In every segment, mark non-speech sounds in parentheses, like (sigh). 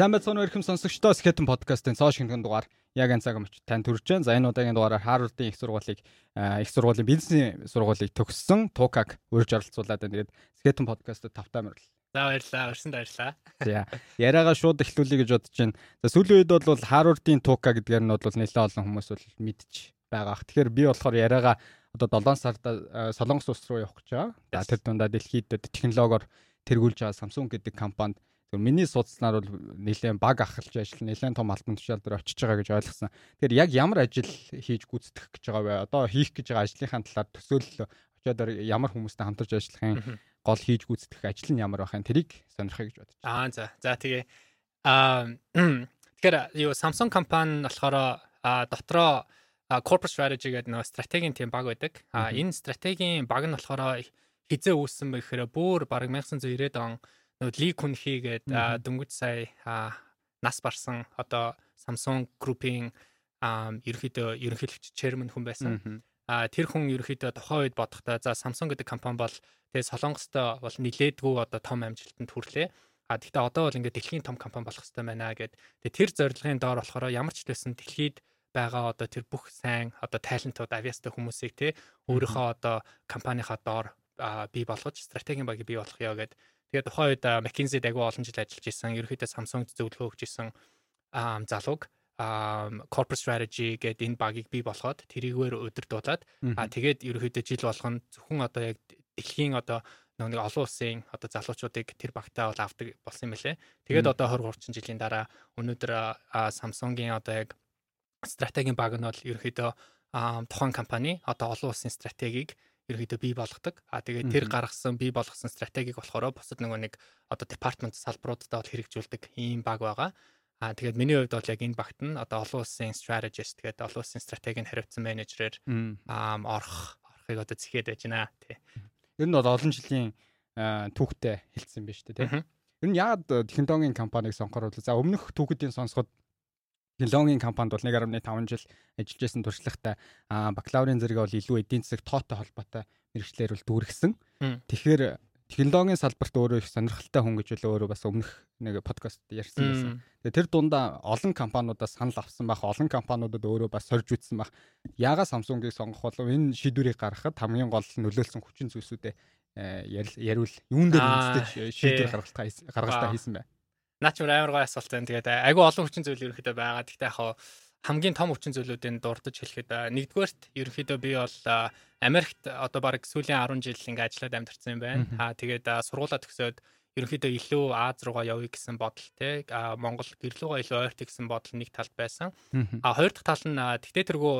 Уу ихэм сонсогчдоо Skeleton podcast-ын цоо шингэн дугаар яг энэ цаг мөч тань төрж байна. За энэ удаагийн дугаараар Harvard-ын их сургуулийг их сургуулийн бизнесийн сургуулийг төгссөн Тукаг урьж оролцуулаад байна. Тэгээд Skeleton podcast-д тавтай мөрөл. За баярлалаа. Өрсөнд баярлалаа. За яриагаа шууд эхлүүлье гэж бодож байна. За сүүлийн үед бол Harvard-ын Тука гэдгээр нь бол нэлээд олон хүмүүс бол мэдж байгаа. Тэгэхээр би болохоор яриагаа одоо 7 сард Солонгос улс руу явах гэж байгаа. За тэр дундаа дэлхийд технологиор тэргүүлж байгаа Samsung гэдэг компанид Тэгэхээр миний судалснаар бол нэлээд баг ахалж ажил нэлээд том албан тушаал дээр очиж байгаа гэж ойлгосон. Тэгэхээр яг ямар ажил хийж гүйцэтгэх гэж байгаа вэ? Одоо хийх гэж байгаа ажлынхаа талаар төсөөлөл очиод ямар хүмүүстэй хамтарч ажиллахын гол хийж гүйцэтгэх ажил нь ямар байх юм тэрийг сонирхъя гэж бодож байна. Аа за. За тэгээ аа (clears throat) тэгэхээр юу Samsung компани болохоор дотроо corporate strategy гэдэг нэг стратегийн тийм баг байдаг. А энэ стратегийн баг нь болохоор хизээ үүссэн бэ гэхээр бүр бараг 1990-ад он Ли Күнхи гээд дөнгөж сая нас барсан одоо Samsung Group-ийн ерөнхийдөө ерөнхийлөгч chairman хүн байсан. А тэр хүн ерөнхийдөө тухайн үед бодохдоо за Samsung гэдэг компани бол тэгээ Солонгостой бол нилээдгүй одоо том амжилтанд хүрлээ. А тэгтээ одоо бол ингээд дэлхийн том компани болох хэрэгтэй байна гэд. Тэгээ тэр зорилгын доор болохоор ямар ч хэлсэн дэлхийд байгаа одоо тэр бүх сайн одоо тайлантууд авиастай хүмүүсийг те өөрийнхөө одоо компанийнхаа доор бий болгож стратегийн багийг бий болгоё гэд Тэгээд тухайн үед McKinsey-д агай олон жил ажиллаж исэн. Ерөнхийдөө Samsung зөвлөгөө өгч исэн залууг corporate strategy гэдэг энэ багийг бий болгоод тэрийгээр өдөрдуулаад а тэгээд ерөнхийдөө жил болгоно зөвхөн одоо яг дэлхийн одоо нэг олон улсын одоо залуучуудыг тэр багтаа бол авдаг болсон юм лээ. Тэгээд одоо 20 30 жилийн дараа өнөөдөр Samsung-ийн одоо яг стратегийн баг нь бол ерөнхийдөө тухайн компани одоо олон улсын стратегийг ерөөдөө бий болгодог. А тэгээд тэр гаргасан бий болгосон стратегийг болохоор бусад нөгөө нэг одоо департамент салбаруудад бол хэрэгжүүлдэг ийм баг байгаа. А тэгээд миний хувьд бол яг энэ багт нь одоо олон улсын strategist тэгээд олон улсын стратегийг хариуцсан менежерээр аа орох орохыг одоо зэхээд байж байна тий. Ер нь бол олон жилийн түүхтэй хэлсэн биз дээ тий. Ер нь яагаад технологийн компаниг сонгохоор бол за өмнөх түүхэдийн сонсоход технологийн компанид бол 1.5 жил ажиллаж байсан туршлагатай бакалаврын зэрэг бол илүү эдийн засаг тоотой холбоотой мэрэгчлэр бол дүүргэсэн. Тэгэхээр технологийн салбарт өөрөө их сонирхолтой хүн гэж өөрөө бас өмнөх нэг подкаст ярьсан байсан. Тэгээ тэр дундаа олон компаниудаас санал авсан байх, олон компаниудад өөрөө бас сорж үтсэн байх. Яага Samsung-ыг сонгох болов энэ шийдвэрийг гаргахад хамгийн гол нөлөөлсөн хүчин зүйлсүүдээ яриул юун дээр үндэслэж шийдвэр гаргалтаа гаргалтаа хийсэн бай. Наач амар гой асуулт байна. Тэгээд айгүй олон хүчин зүйл ерөнхийдөө байгаа. Гэхдээ яг хамгийн том хүчин зүйлүүдийн дурдж хэлэхэд нэгдүгээрт ерөнхийдөө би бол Америкт одоо баг сүүлийн 10 жил ингээ ажиллаад амьдарсан юм байна. Аа тэгээд сургуулаа төгсөөд ерөнхийдөө илүү Аз руугаа явъя гэсэн бодол те Монгол гэрлүүгээ илүү ойрт гэсэн бодол нэг талд байсан. А хоёр дахь тал нь тэгтээ тэргүү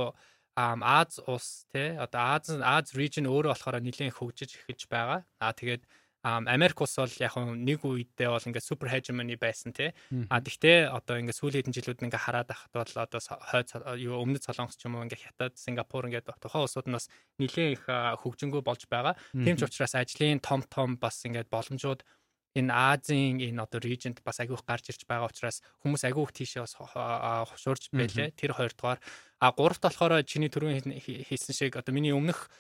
Аз улс те одоо Аз Аз region өөрөө болохоор нэлээд хөгжиж эхэлж байгаа. А тэгээд Америк ус бол яг нэг үедээ бол ингээд супер хежемони байсан тий. А тэгтээ одоо ингээд сүүлийн хэдэн жилүүд ингээд хараад ахад бол одоо хойд юу өмнөд солонгос ч юм уу ингээд хятад, Сингапур ингээд тухайн улсууд нь бас нэлээд их хөгжингөө болж байгаа. Тийм ч учраас ажлын том том бас ингээд боломжууд энэ Азийн энэ одоо region бас агиух гарч ирж байгаа учраас хүмүүс агиух тийшээ бас хушуурж байлээ. Тэр хоёрдугаар а гуравт болохоор чиний түрүүн хийсэн шиг одоо миний өмнөх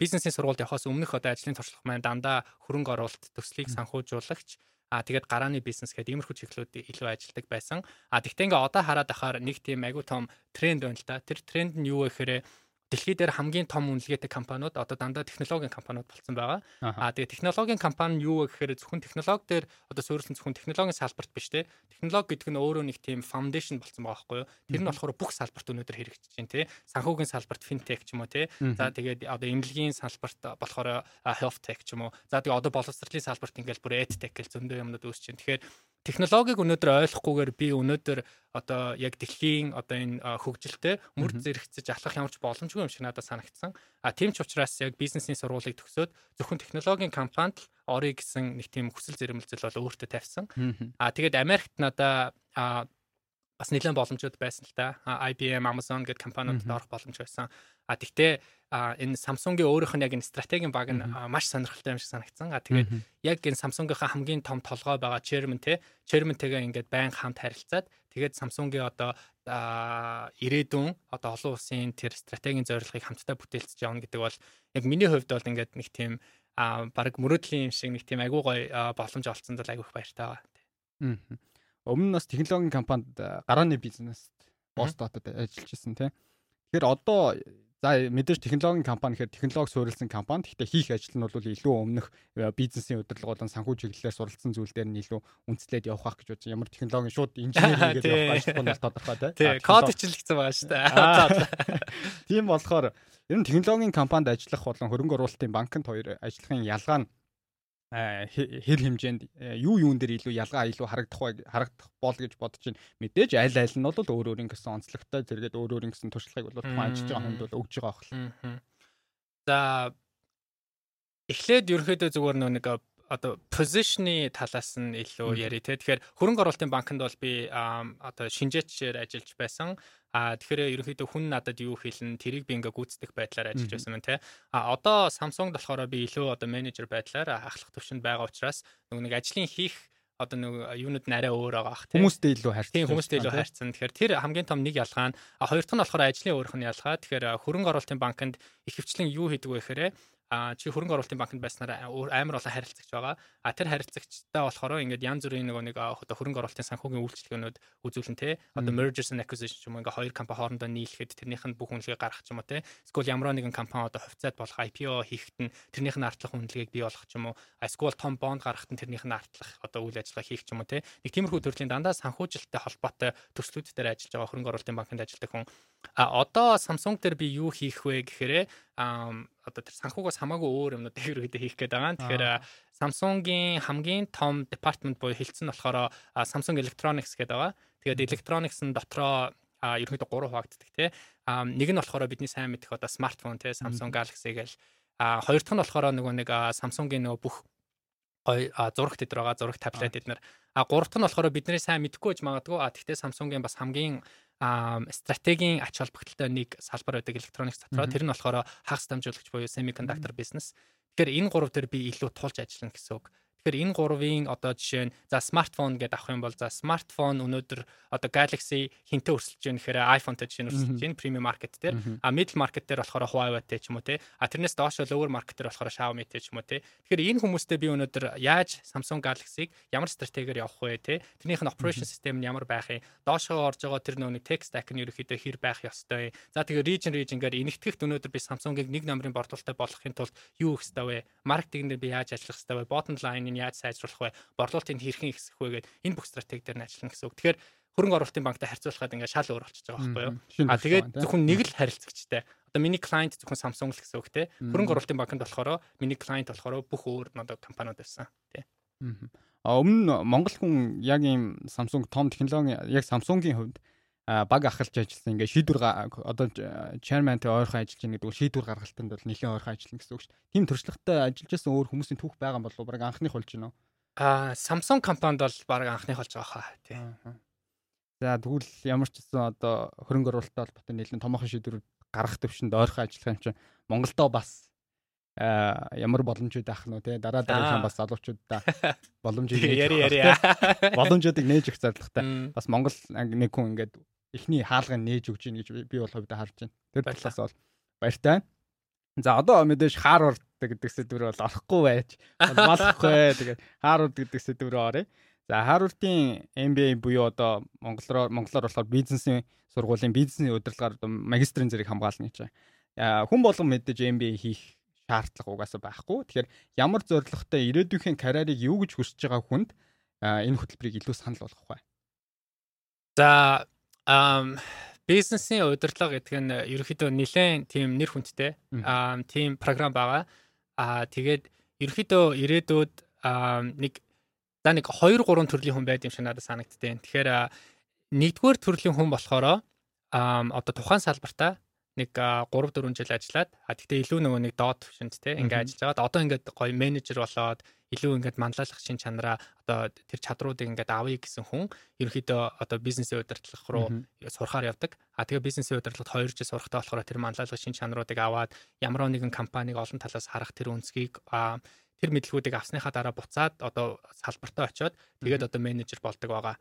бизнесийн сургуульд явахаас өмнөх одоо ажлын туршлага маань дандаа хөрөнгө оруулалт төслийг санхүүжуулагч А тэгээд гарааны бизнес гэдэг иймэрхүү чиглэлүүд илүү ажилладаг байсан. А тэгтээ ингээ одоо хараад ахаар нэг тийм айгуу том тренд байна л да. Тэр тренд нь юу вэ гэхээр дэлхий дээр хамгийн том үнэлгээтэй компаниуд одоо дандаа технологийн компаниуд болсон байгаа. Аа тэгээ технологийн компани юу вэ гэхээр зөвхөн технологи дээр одоо суурилсан зөвхөн технологийн салбарт биш те. Технологи гэдэг нь өөрөө нэг тийм foundation болсон байгаа байхгүй юу? Тэр нь болохоор бүх салбарт өнөөдөр хэрэгжиж байна те. Санхүүгийн салбарт fintech ч юм уу те. За тэгээд одоо эмнэлгийн салбарт болохоор health tech ч юм уу. За тэгээ одоо боловсролын салбарт ингээл бүр edtech гэл зөндөө юмнууд байна. Тэгэхээр технологиг өнөөдөр ойлгохгүйгээр би өнөөдөр одоо яг дэлхийн одоо энэ хөгжилтэй мөр зэрэгцэж алхах ямар ч боломжгүй юм шиг надад санагдсан. А тийм ч учраас яг бизнесийн сургуулийг төгсөөд зөвхөн технологийн компанид л орё гэсэн нэг тийм хүсэл зэрэмэлзэл бол өөртөө тавьсан. А тэгээд Америкт надаа бас нэлээд боломжууд байсан л та. IBM, Amazon гэдэг компаниудад орох боломж байсан. А тэгтээ энэ Samsung-ийн өөрийнх нь яг энэ стратегийн баг нь маш сонирхолтой юм шиг санагдсан. А тэгээд яг энэ Samsung-ийнхаа хамгийн том толгой байгаа chairman те chairman-тэйгээ ингээд байн хамт харилцаад тэгээд Samsung-ийн одоо ирээдүйн одоо олон улсын тэр стратегийн зорилгыг хамтдаа бүтээлцэж явна гэдэг бол яг миний хувьд бол ингээд нэг тийм а баг мөрөөдлийн юм шиг нэг тийм агуу гой боломж олцсонд л агиух баяртай байгаа. Өмнө нь бас технологийн компанид гарааны бизнест Бостотод ажиллаж ирсэн тий. Тэгэхээр одоо За мэдээж технологийн компани гэхээр технологи суурилсан компани. Гэхдээ хийх ажил нь бол илүү өмнөх э, бизнесийн удирдлага болон санхүү чиглэлээр суралцсан зүйл дээр нь илүү үндэслээд явах гэж бодож ямар технологийн шууд инженеринг (laughs) гэдэг явах ажил нь тодорхой тий. Код хичээлгцэн байгаа шүү дээ. Тийм болохоор ер нь технологийн компанид ажиллах болон хөрөнгө оруулалтын банкнд хоёр ажиллахын ялгаа нь хэр хэмжээнд юу юун дээр илүү ялгаа илүү харагдах бай харагдах бол гэж бодож байна. Мэдээж аль аль нь бол өөр өөр ингэсэн онцлогтой зэрэгэд өөр өөр ингэсэн туршлагыг бол тухайн ажиллаж байгаа хүнд бол өгж байгаа ахал. За эхлээд ерөөхдөө зүгээр нэг одоо position-ы талаас нь илүү яри те. Тэгэхээр хөрөнгө оруулалтын банкнд бол би одоо шинжээчээр ажиллаж байсан. А тэгэхээр ерөнхийдөө хүн надад юу хэлнэ тэрийг би ингээ гүйцэтгэх байдлаар ажиллаж байсан юм те. А одоо Samsung болохоор би илүү одоо менежер байдлаар ахлах төвшөнд байгаа учраас нэг ажлын хийх одоо нэг юунууд нарай өөр байгаа ах тийм хүмүүстэй илүү хайрцаг. Тийм хүмүүстэй илүү хайрцаг. Тэгэхээр тэр хамгийн том нэг ялгаа нь хоёр дахь нь болохоор ажлын өөрөх нь ялгаа. Тэгэхээр хөрөнгө оруулалтын банкнд их хвчлэн юу хийдэг вэ гэхээр а чи хөрөнгө оруулалтын банкнд байснараа амар олон харилцагч байгаа. А тэр харилцагчтай болохоор ингээд янз бүрийн нөгөө нэг одоо хөрөнгө оруулалтын санхүүгийн үйлчлэгнүүд үзүүлэн те одоо mergers and acquisitions ч юм уу ингээд хоёр компани хоорондоо нийлэхэд тэрнийх нь бүх үнэлгээ гаргах ч юм уу те. Эсвэл ямар нэгэн компани одоо хувьцаат болох IPO хийхэд нь тэрнийх нь артлах үнэлгээг бий болгох ч юм уу. Эсвэл том бонд гаргахад нь тэрнийх нь артлах одоо үйл ажиллагаа хийх ч юм уу те. Нэг тиймэрхүү төрлийн дандаа санхүүжилттэй холбоотой төслүүд дээр ажиллаж байгаа хөрөнгө оруулалтын банкнд ажилладаг хүн. А одоо Samsung дээр би юу хийх вэ гэхээр а одоо тэр санхугаас хамаагүй өөр юмнууд ерөөдөө (laughs) хийх гээд байгаа. Тэгэхээр Samsung-ийн хамгийн том департамент буюу хэлсэн болохоор Samsung Electronics гэдэг байгаа. Тэгээд Electronics нь дотроо ерөнхийдөө гурван хуваагддаг тий. А нэг нь болохоор бидний сайн мэдэх одоо смартфон тий Samsung Galaxy гээл а хоёр дахь нь болохоор нөгөө нэг Samsung-ийн нөгөө бүх зурагт эдэр байгаа зураг таблет эднэр а гурав дахь нь болохоор бидний сайн мэдхгүй гэж магадгүй. А тэгтээ Samsung-ийн бас хамгийн стратегийн ач холбогдолтой нэг салбар байдаг электроникс дотроо тэр нь болохоор хагас дамжуулагч буюу semiconductor business. Тэгэхээр энэ гурав дээр би илүү тулж ажиллана гэсэн үг. Тэгэхээр энэ гурвын одоо жишээ нь за смартфон гэдэг авах юм бол за смартфон өнөөдөр одоо Galaxy хинтээ өрсөлдөж байна гэхээр iPhone-тэй жишээ нь өрсөлдөж байна премиум маркет дээр. А middle market дээр болохоор Huawei-тэй ч юм уу те. А тэрнээс доош lower market дээр болохоор Xiaomi-тэй ч юм уу те. Тэгэхээр энэ хүмүүстэй би өнөөдөр яаж Samsung Galaxy-г ямар стратегиэр явах вэ те. Тэрнийх нь operation system нь ямар байх юм. Доошоо орж байгаа тэр нөө tech stack нь ерөөхдөө хэр байх ёстой. За тэгээ region region-гээр энэгтгэхт өнөөдөр би Samsung-ыг нэг номерын борлуулалттай болгохын тулд юу хийх ёстой вэ? Маркетинг дээр би яаж ажиллах ёстой вэ? Bottom line нь яаж сайжруулах вэ? Борлуулалтыг хэрхэн ихсэх вэ гэдэг энэ бүх стратеги дээр нь ажиллана гэсэн үг. Тэгэхээр хөрөнгө оруулалтын банктай харьцуулахад ингээд шал өөр болчихж байгаа байхгүй юу? А тэгээд зөвхөн нэг л харилцагчтай. Одоо миний клиент зөвхөн Samsung л гэсэн үг те. Хөрөнгө оруулалтын банкнд болохоор миний клиент болохоор бүх өөр одоо компаниуд байсан тий. А өмнө Монгол хүн яг ийм Samsung том технологи яг Samsung-ийн хувьд баг ахалж ажилласан ингээ шийдвэр одоо chairman-тэй ойрхон ажиллаж байгаа гэдэг нь шийдвэр гаргалтанд бол нэлээд ойрхон ажиллана гэсэн үг шүү дээ. Тим туршлагатай ажиллаж байсан өөр хүмүүсийн түүх байгаа юм болов уу? Бараг анхных болж уу? Аа, Samsung компанид бол бараг анхных болж байгаа хаа тий. За тэгвэл ямар ч гэсэн одоо хөрөнгө оруулалттай холбоотой нэлээд томоохон шийдвэрүүд гаргах төвшөнд ойрхон ажиллах юм чинь Монголдо бас а ямар боломжууд авах нь те дараа дараагийн бас залуучуудаа (laughs) боломжийг яри яри (laughs) боломжуудыг нээж өгөх зорилготой бас Монгол нэг хүн ингээд эхний хаалгыг нээж өгч ийн гэж би бол хувьдаа харж байна. Тэр талаас бол баяртай. За одоо мэдээж Харвард гэдэг сэдвэр бол орохгүй байж болохгүй. (laughs) Тэгээд Харвард гэдэг сэдвэр оръё. За Харвардын MBA буюу одоо монголоор монголоор болохоор бизнесийн сургуулийн бизнесийн удирдлагаар магистрийн зэрэг хамгаална гэж байна. Хүн болгон мэдээж MBA хийх шаардлага угаасаа байхгүй. Тэгэхээр ямар зорилготой ирээдүйнхээ карьерийг юу гэж хүсэж байгаа хүнд энэ хөтөлбөрийг илүү санал болгох бай. За ам бизнесийн удирдлага гэдэг нь ерөөхдөө нэлээд тийм нэр хүндтэй ам тийм програм байгаа. Аа тэгээд ерөөхдөө ирээдүйд нэг за нэг 2 3 төрлийн хүн байд юм шиг надад санагдтыг. Тэгэхээр нэгдүгээр төрлийн хүн болохоор ам одоо тухайн салбартаа нэг 3 4 жил ажиллаад а тэгтээ илүү нөгөө нэг доод төвшөнд те ингээ ажиллаж байгаад одоо ингээд гоё менежер болоод илүү ингээд манлайлах шин чанараа одоо тэр чадруудыг ингээд авъя гэсэн хүн ерөнхийдөө одоо бизнесийн удирдлах руу сурахаар явдаг. А тэгээ бизнесийн удирдлагад 2 жил сурахтаа болохоор тэр манлайлах шин чанаруудыг аваад ямар нэгэн компаниг олон талаас харах тэр үнцгийг а тэр мэдлгүүдийг авсныхаа дараа буцаад одоо салбартаа очиод тэгээд одоо менежер болдог байгаа.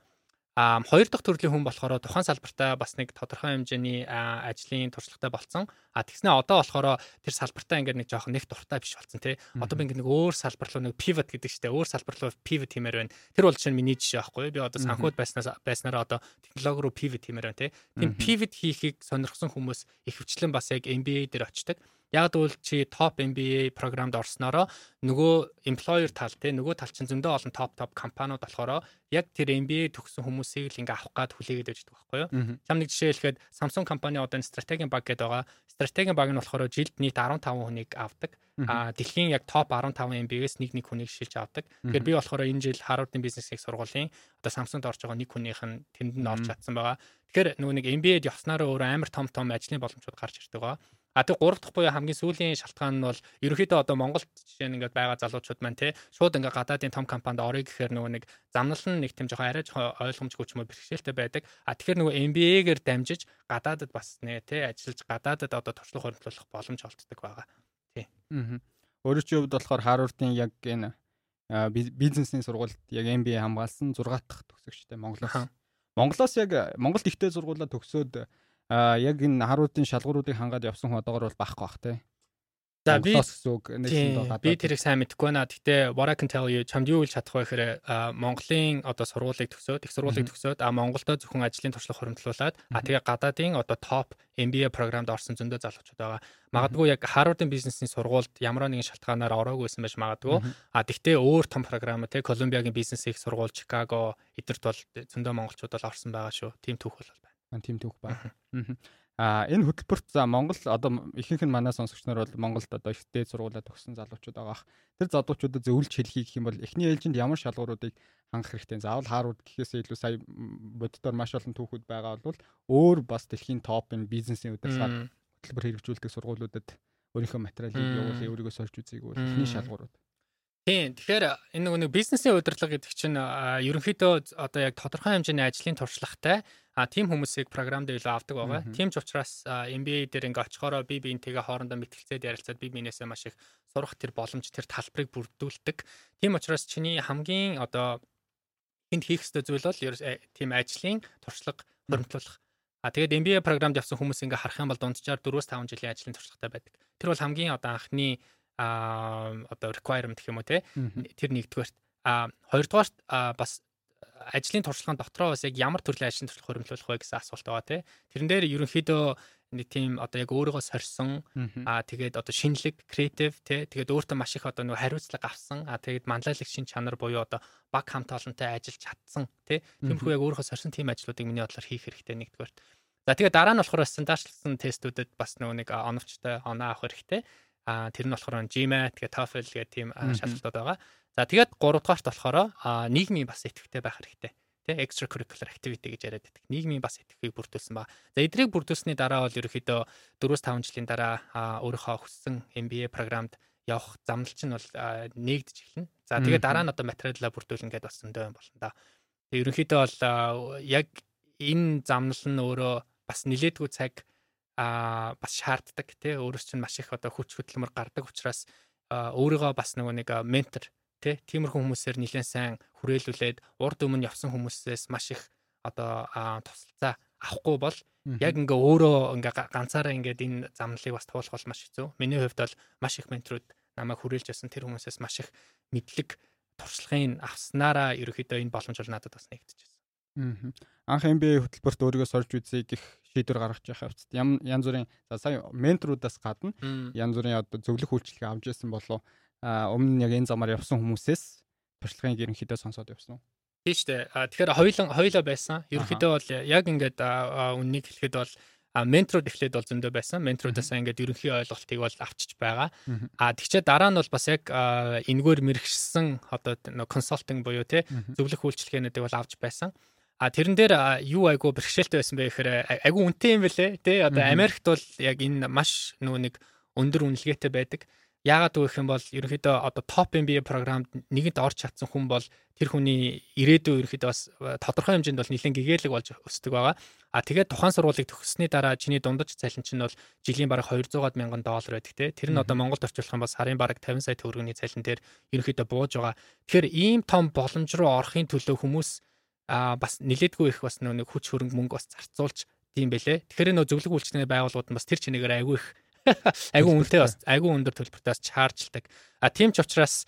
А хоёр дахь төрлийн хүн болохоор тухайн салбартаа бас нэг тодорхой хэмжээний ажлын туршлагатай болцсон. А тэгснэ одоо болохоор тэр салбартаа ингээд нэг жоохон нэг дуртай биш болсон тий. Одоо би ингээд нэг өөр салбар руу нэг pivot гэдэг чтэй өөр салбар руу pivot хиймээр байна. Тэр бол чинь миний жишээ байхгүй. Би одоо санхуд байснаас байснараа одоо технологи руу pivot хиймээр байна тий. Тийм pivot хийхийг сонирхсан хүмүүс ихэвчлэн бас яг MBA дээр очдог. Яг тэгвэл чи топ MBA програмд орсноороо нөгөө employer тал те нөгөө тал чинь зөндөө олон топ топ компаниуд болохоор яг тэр MBA төгссөн хүмүүсийг л ингээ авах гад хүлээгээд байгаа байхгүй юу. Чам нэг жишээ хэлэхэд Samsung компани одоо энэ стратегийн баг гэдэг байгаа. Стратегийн баг нь болохоор жилд нийт 15 хүнийг авдаг. А дэлхийн яг топ 15 MBA-гээс нэг нэг хүнийг шилж авдаг. Тэгэхээр би болохоор энэ жил Harvard-ын бизнес их сургуулийн одоо Samsung-д орж байгаа нэг хүнийх нь тэнд нь орж чадсан байгаа. Тэгэхээр нөгөө нэг MBA-д явснараа өөрөө амар том том ажлын боломжууд гарч ирдэг байгаа. А тэг 3 дахь буюу хамгийн сүүлийн шалтгаан нь бол ерөөхдөө одоо Монголд жишээ нь ингээд байгаа залуучууд маань те шууд ингээд гадаадын том компанид орё гэхээр нөгөө нэг замнал нь нэг тийм жоохон арай жоохон ойлгомжгүй ч юм уу бэрхшээлтэй байдаг. А тэгэхээр нөгөө MBA-гээр дамжиж гадаадад бас нэ те ажиллаж гадаадад одоо туршлага хөрөнгөлөх боломж олддог байгаа. Тий. Аа. Өөрөө чи хувьд болохоор Harvard-ын яг энэ бизнесийн сургуульд яг MBA хамгаалсан 6 дахь төгсөгчтэй Монголоос. Монголоос яг Монголд ихтэй сургуулаа төгсөөд а яг энэ харуудын шалгууруудыг хангаад явсан хүн одоогор бол бахгүй бах те. За би би тэрийг сайн мэдэхгүй байна. Гэтэ what I can tell you чамд юу хэлж чадах вэ гэхээр Монголын одоо сургуулийг төгсөөд их сургуулийг төгсөөд а Монголдо зөвхөн ажлын туршлага хөрөнгөлүүлээд а тэгээ гадаадын одоо топ MBA програмд орсон зөндөө залуучууд байгаа. Магадгүй яг Harvard-ын бизнесийн сургуульд ямар нэгэн шалтгаанаар ороогүйсэн байж магадгүй. А тэгтээ өөр том програм те Колумбиагийн бизнес их сургууль, Чикаго эдэрт бол зөндөө монголчууд бол орсон байгаа шүү. Тим түүх бол байна тийм түүх байна. Аа энэ хөтөлбөрт за Монгол одоо ихэнх нь манай сонсогч нар бол Монголд одоо их дээд сургуулаа төгссөн залуучууд байгаа. Тэр залуучуудад зөвлөж хэлхий гэх юм бол эхний ээлжинд ямар шалгууруудыг хангах хэрэгтэй. Заавал Харвард гэхээсээ илүү сая боддоор маш олон түүхүүд байгаа бол өөр бас дэлхийн топ энэ бизнесийн удирдлагаар хөтөлбөр хэрэгжүүлдэг сургуулиудад өөрийнхөө материалыг явуулъя, өөрийгөө сольж үзье гэвэл эхний шалгуурууд. Тийм. Тэгэхээр энэ нөгөө бизнесийн удирдлага гэдэг чинь ерөнхийдөө одоо яг тодорхой хэмжээний ажлын туршлагатай а тийм хүмүүсийг програмд илүү авдаг байгаа. Тийм ч учраас MBA дээр ингээ очихороо би биентэйгээ хоорондоо мэтгэлцээд ярилцаад би биенээсээ маш их сурах тэр боломж тэр талбарыг бүрдүүлдэг. Тийм учраас чиний хамгийн одоо энд хийх ёстой зүйл бол э, тийм ажлын туршлага хөрөнгөлөх. А тэгээд MBA програмд явсан хүмүүс ингээ харах юм бол дунджаар 4-5 жилийн ажлын туршлагатай байдаг. Тэр бол хамгийн одоо анхны а одоо requirement гэх юм уу те тэр нэгдүгээрт а хоёрдугаарт бас ажлын туршлагын дотроо бас яг ямар төрлийн ажлын туршлага хөрөнгөлөх вэ гэсэн асуулт байгаа тий. Тэрэн дээр ерөнхийдөө нэг тийм одоо яг өөрийгөө сорьсон аа тэгээд одоо шинэлэг креатив тий тэгээд өөртөө маш их одоо нэг хариуцлага авсан аа тэгээд манлайлах шин чанар буюу одоо баг хамт олонтой ажиллаж чадсан тий тиймэрхүү яг өөрийнхөө сорьсон тийм ажлуудыг миний бодлоор хийх хэрэгтэй нэгдүгээр. За тэгээд дараа нь болохоор стандартчлсан тестүүдэд бас нөгөө нэг оновчтой оноо авах хэрэгтэй. Аа тэр нь болохоор GMAT гэх TOEFL гэх тийм шалгалтууд байгаа. За тэгээд 3 дугаарт болохоор нийгмийн бас идэвхтэй байх хэрэгтэй. Тэ extracurricular activity гэж яриад байдаг. Нийгмийн бас идэвхийг бүрдүүлсэн ба. За эдрийг бүрдүүлсэний дараа бол ерөөхдөө 4-5 жилийн дараа өөрийнхөө хүссэн MBA програмд явах замнал чинь бол нэгдэж эхэлнэ. За тэгээд дараа нь одоо материалаа бүрдүүлнэ гэдээ бас зөндөө юм болно да. Тэгээд ерөнхийдөө бол яг энэ замнал нь өөрөө бас нилээдгүй цаг а бас шаарддаг тий өөрөөс чинь маш их одоо хүч хөдөлмөр гардаг учраас өөрийгөө бас нөгөө нэг ментор Тэ тиймэрхүү хүмүүсээр нэлээд сайн хүрээлүүлээд урд өмнө явсан хүмүүсээс маш их одоо тусалцаа авахгүй бол яг ингээ өөрөө ингээ ганцаараа ингээд энэ замналыг бас туулах бол маш хэцүү. Миний хувьд бол маш их менторуд намайг хүрээлж байсан тэр хүмүүсээс маш их мэдлэг туршлагын авснараа ерөөхдөө энэ боломж бол надад бас нэгдэжсэн. Анх MBA хөтөлбөрт өөрийгөө сорж үзье гэх шийдвэр гаргаж хэвчээ. Ям янз бүрийн за сая менторудаас гадна янз бүрийн одоо зөвлөх үйлчлэгээ авч ирсэн болов өмнө нь яг энэ замаар явсан хүмүүсээс туршлагын ерөнхийдөө сонсоод явсан. Тийм шүү дээ. Тэгэхээр хоёулан хоёулаа байсан. Ерөнхийдөө бол яг ингээд үннийг хэлэхэд бол менторуд эхлээд бол зөндөө байсан. Менторудаас ингээд ерөнхий ойлголтыг бол авчиж байгаа. А тэгчээ дараа нь бол бас яг энгээр мэрэгшсэн одоо консалтинг буюу те зөвлөх үйлчлэгээнүүдийг бол авч байсан. А тэрэн дээр юу айгу бэрхшээлтэй байсан бэ гэхээр айгу үнэтэй юм бэлээ. Тэ одоо Америкт бол яг энэ маш нөгөө нэг өндөр үнэлгээтэй байдаг. Яагаад гэх юм бол ерөнхийдөө одоо топ MBA програмд нэгэнд орж чадсан хүн бол тэр хүний ирээдүйн ерөнхийдөө бас э, тодорхой хэмжээнд бол нэлээд гэгээлэг болж өсдөг байгаа. А тэгээд тухайн сургуулийг төгссөний дараа чиний дундаж цалин чинь бол жилийн бараг 200 мянган доллар байдаг те. Тэр нь одоо Монголд орчуулах юм бол сарын бараг 50 сая төгрөгийн цалин дээр ерөнхийдөө бууж байгаа. Тэгэхээр ийм том боломж руу орохын төлөө хүмүүс а бас нилээдгүй их бас нэг хүч хөрөнгө мөнгө бас зарцуулж тийм бэлээ. Тэгэхээр нөө зөвлөгөө үйлчлэгийн байгууллагууд нь бас тэр чинээгээр айгүй их (laughs) айгүй үнэтэй бас айгүй өндөр төлбөртөөс чаржлдаг. А тийм ч учраас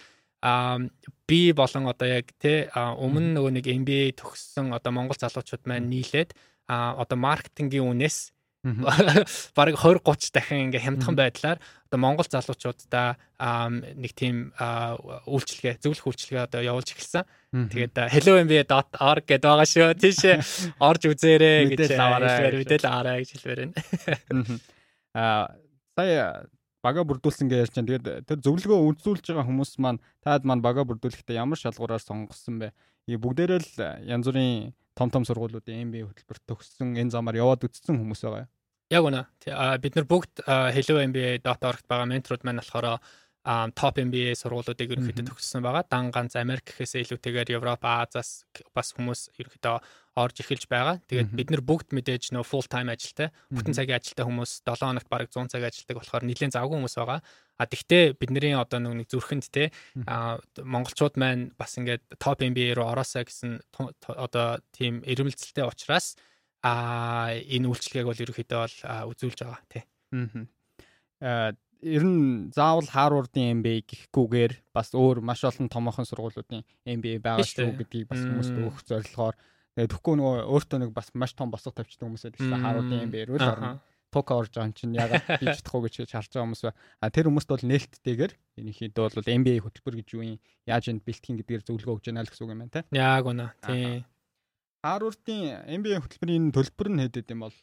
би болон одоо яг тий өмнө нөгөө нэг MBA төгссөн одоо монгол залуучууд маань нийлээд одоо маркетингийн үнээс (laughs) бараг 20 30 дахин ингээ хямдхан байдлаар одоо монгол залуучуудаа нэг тийм үйлчлэгээ зөвлөх үйлчлэгээ одоо явуулж эхэлсэн. Тэгээд hellomba.org гэдээ байгаа шүү. (laughs) Тийшээ орж үзээрэй гэж хэлвэр мэдээлэл аваарай гэж хэлвэр байна. Аа сая бага бүрдүүлсэн гэж ярьж байна. Тэгээд тэр зөвлөгөө үзүүлж байгаа хүмүүс маань таад маань бага бүрдүүлэхдээ ямар шалгуураар сонгосон бэ? Бүгдээрээ л янз бүрийн том том сургуулиудын MBA хөтөлбөрт төгссөн энэ замаар яваад үтцсэн хүмүүс байгаа. Яг үнэ. Бид нар бүгд hello.mba.org-т байгаа менторуд маань болохоор топ MBA сургуулиудыг ерөнхийдөө төгссөн байгаа. Дан ганц Америк гэхээсээ илүүтэйгээр Европ, Азиас бас хүмүүс ерөнхийдөө орж эхэлж байгаа. Тэгээд бид нар бүгд мэдээж нөө full time ажилтай, бүтэн цагийн ажилтай хүмүүс 7 хоногт бараг 100 цаг ажилтдаг болохоор нэлээд завгүй хүмүүс байгаа. А тэгтээ бидний одоо нэг зүрхэнд те а монголчууд маань бас ингээд топ MBA руу ороосаа гэсэн одоо тийм эрмэлзэлтэй учраас а энэ үйлчлэгийг бол ерөөхдөө бол үзүүлж байгаа тий. Аа ер нь заавал Harvard-ын MBA гэхгүйгээр бас өөр маш олон томоохон сургуулиудын MBA байгаа шүү гэдгийг бас хүмүүст өгөх зорилгоор тэгээд тэгэхгүй нөгөө өөртөө нэг бас маш том босго тавьчихсан хүмүүс байдаг шүү Harvard-ын MBA рүү л орно. Тока орж байгаа чинь ягаад хийж чадахгүй гэж харж байгаа хүмүүс а тэр хүмүүст бол нээлттэйгээр энийхийдээ бол MBA хөтөлбөр гэж юу юм яаж энд бэлтгэн гэдгээр зөвлөгөө өгч яана л гэсэн үг юм байна те. Яг үнэ. Тийм. Harvard-ийн MBA хөтөлбөрийн төлбөр нь хэд гэдэм бол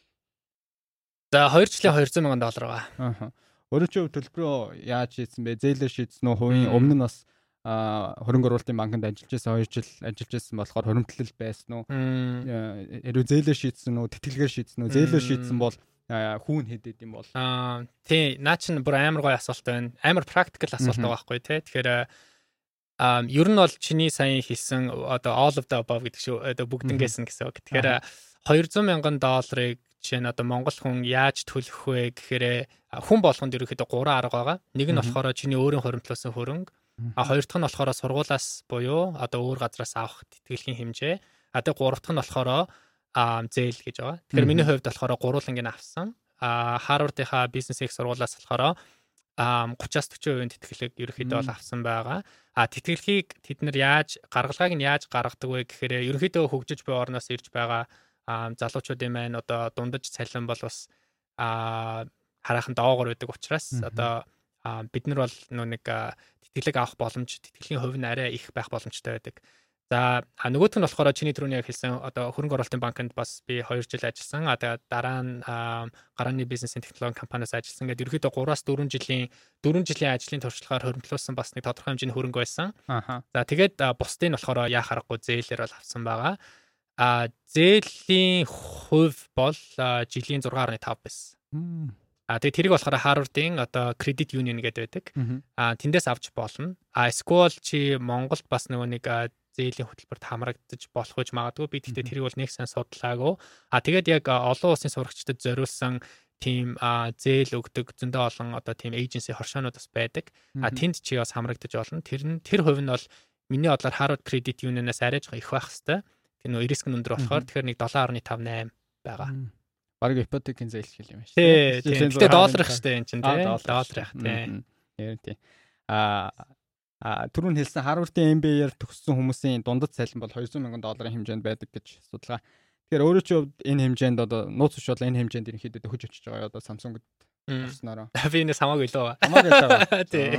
За 2 жилийн 200 сая доллар байгаа. Аа. Өөрөө чи төлбөрөө яаж хийсэн бэ? Зээлээр шийдсэн үү? Хувийн өмнө нь бас хөрөнгө оруулалтын банкнд ажиллаж байсан 2 жил ажиллаж байсан болохоор хуримтлал байсан уу? Хэрвээ зээлээр шийдсэн үү? Тэтгэлгээр шийдсэн үү? Зээлээр шийдсэн бол хүүн хэдэд юм бол аа тий наа чин бүр амар гоё асуулт байна. Амар практикал асуулт байгаа байхгүй тий. Тэгэхээр а ер нь бол чиний сайн хэлсэн одоо all of the above гэдэг шүү одоо бүгднгээс нь гэсэн үг. Тэгэхээр 200 мянган долларыг жишээ нь одоо монгол хүн яаж төлөх вэ гэхээр хүн болгонд ерөөхдөө 3 арга байгаа. Нэг нь болохоор чиний өөрийн хоримтлуулсан хөрөнгө. А хоёр дахь нь болохоор сургуулаас буюу одоо өөр газраас авах тэтгэлгийн хэмжээ. А тэгээ гурав дахь нь болохоор зээл гэж байгаа. Тэгэхээр миний хувьд болохоор гурвуулангийн авсан. А Harvard-ийнхаа бизнес их сургуулаас болохоор 30-аас 40% тэтгэлэг ерөөхдөө бол авсан байгаа. А тэтгэлгийг тэд нар яаж гаргалгааг нь яаж гаргадаг вэ гэхээр ерөөхдөө хөгжиж буй орноос ирж байгаа залуучуудын маань одоо дундаж цалин бол бас хараахан доогор байдаг учраас одоо бид нар бол нэг тэтгэлэг авах боломж тэтгэлийн хувь нь арай их байх боломжтой байдаг. За нөгөөх нь болохоор чиний түрүүний яг хэлсэн одоо хөрөнгө оруулалтын банкнд бас би 2 жил ажилласан. А тэгээ дараа нь гарааны бизнесийн технологи компаниас ажилласан. Ингээд ерөөдөө 3-аас 4 жилийн 4 жилийн ажлын туршлагаар хөрөнгөлүүлсэн бас нэг тодорхой хэмжээний хөрөнгө байсан. За тэгээд бусдыг нь болохоор яа харахгүй зээлэр бол авсан байгаа. А зээлийн хувь бол жилийн 6.5 байсан. А тэгээ тэрийг болохоор Harvard-ийн одоо Credit Union гэдэг байдаг. А тэндээс авч болно. А эсвэл чи Монголд бас нөгөө нэг зээлийн хөтөлбөрт хамрагдаж болох гэж магадгүй. Би тэгтээ тэрийг бол нэг сайн судлаагүй. А тэгээд яг олон улсын сурагчдад зориулсан тийм зээл өгдөг зөндөө олон одоо тийм эйженси хоршоонууд бас байдаг. А тэнд чи бас хамрагдаж болно. Тэр нь тэр хувь нь бол миний бодлоор Harvard Credit Union-аас арай жоо их байх хэвээр тэр нөө риск нь өндөр болохоор тэгэхээр нэг 7.58 байгаа. Бараг ипотекийн зээл хэл юм шүү. Тий. Гэтэ долларх штэ энэ чинь тий. Долларх тий. Ярин тий. Аа түрүүн хэлсэн Harvard-ийн MBA-ээр төгссөн хүмүүсийн дундад цалин бол 200 сая долларын хэмжээнд байдаг гэж судалгаа. Тэгэхээр өөрөө чи энэ хэмжээнд одоо нууц ш бол энэ хэмжээнд ерөнхийдөө хөж очиж байгаа одоо Samsung-д орснороо. (laughs) Би энэ хамаагүй л байгаа. Хамаагүй л байгаа. (laughs) Тий.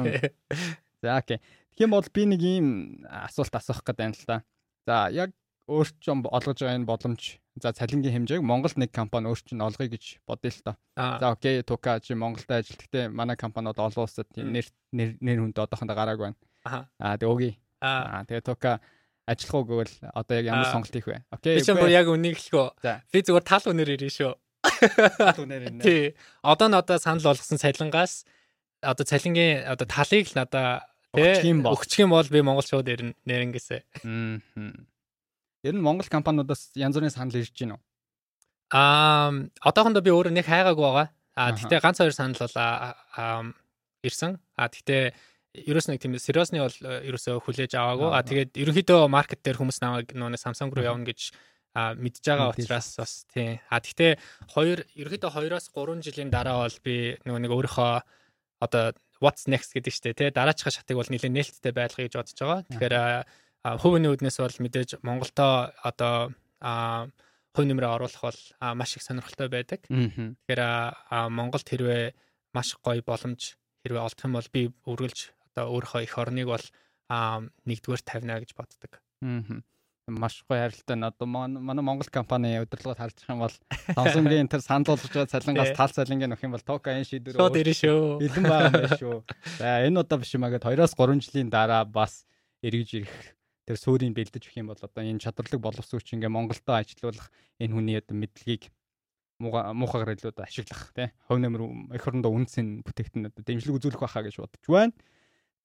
За окей. Тэгэх юм бол би нэг ийм асуулт асуух гэдэг юм л та. За яг өөрчн олгож байгаа энэ боломж за цалингийн хэмжээг Монголд нэг компани өөрчн олгоё гэж бодъё л та. За окей Тука чи Монголд ажил. Гэхдээ манай компаниуд олон улсад нэр нэр хүнд одоохондоо гараагүй байна. Аа тэгээ өгье. Аа тэгээ Тука ажиллах уу гэвэл одоо яг ямар сонголт хийх вэ? Окей. Би ч яг үнийг хэлэхөө. Би зүгээр тал үнээр ирнэ шүү. Тал үнээр ирнэ. Тий. Одоо нь одоо санал болгосон цалингаас одоо цалингийн одоо талыг л надаа өгчих юм бол би Монгол шууд ирнэ нэрнгээсээ. Аа. Ер нь Монгол компаниудаас янз бүрийн санал ирж байна уу? Аа, одоохондоо би өөрөө нэг хайгаагүй байгаа. Аа, гэхдээ ганц хоёр санал бол ирсэн. Аа, гэхдээ ерөөс нэг тийм сериосны бол ерөөсөө хүлээж аваагүй. А тэгээд ерөнхийдөө маркет дээр хүмүүс намайг нөө Samsung руу явна гэж а мэдж байгаа учраас бас тий. А тэгтээ хоёр ерөөдөө 2-оос 3 жилийн дараа бол би нөгөө нэг өөрийнхөө одоо what's next гэдэг чтэй тий. Дараачихаа шатыг бол нэлээд нээлттэй байлгах гэж бодож байгаа. Тэгэхээр хувийн үүднээс бол мэдээж Монголдо одоо хувь нэмрээ оруулах бол маш их сонирхолтой байдаг. Тэгэхээр Монголд хэрвээ маш гоё боломж хэрвээ олдох юм бол би үргэлж одоо өөрийнхөө эх орныг бол нэгдүгээр тавина гэж боддог. Маш гоё харилцаа нь одоо манай Монгол компани удирдлагад байгаа юм бол Samsung-ийн тэр санал болгож байгаа цалингаас тал цалингийн өгөх юм бол Тока энэ шийдвэр шууд ирнэ шүү. Бэлэн байгаа юм шүү. За энэ удаа биш юм аа гэд 2-3 жилийн дараа бас эргэж ирэх тэр суурийг бэлдэж өгөх юм бол одоо энэ чадварлаг боловсруучч ингээ Монголдо ажилуулах энэ хүний одоо мэдлэгийг муухагаар илүү ашиглах тий хов нэмэр эх орондоо үнсэн бүтээгтэн одоо дэмжлэг үзүүлэх байхаа гэж бодож байна.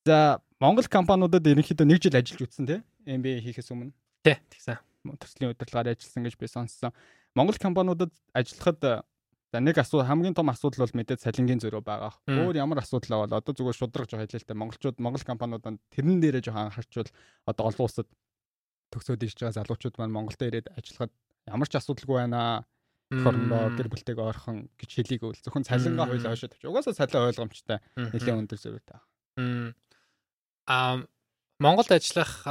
За Монгол компаниудад ерөнхийдөө нэг жил ажиллаж үтсэн тий MBA хийхээс өмнө. Тий тэгсэн. Төслийн удирдлагаар ажилласан гэж би сонссон. Монгол компаниудад ажиллахад за нэг асуудал хамгийн том асуудал бол мэдээд цалингийн зөрөө байгаа. Өөр ямар асуудал бол одоо зүгээр хэлээ л дээ. Монголчууд Монгол компаниудад тэрэн дээрээ жоохон анхаарчвал одоо олон улсад төгсөөд ирж байгаа залуучууд маань Монголд ирээд ажиллахад ямар ч асуудалгүй байна хорндоо гэр бүлтэйгээ ойрхон гэж хэлийг үл зөвхөн цалингаа хоёлаа хойшоо тавьчих. Угаасаа цалин ойлгомжтой. Нэлээд өндөр зөрүүтэй. Аа Монголд ажиллах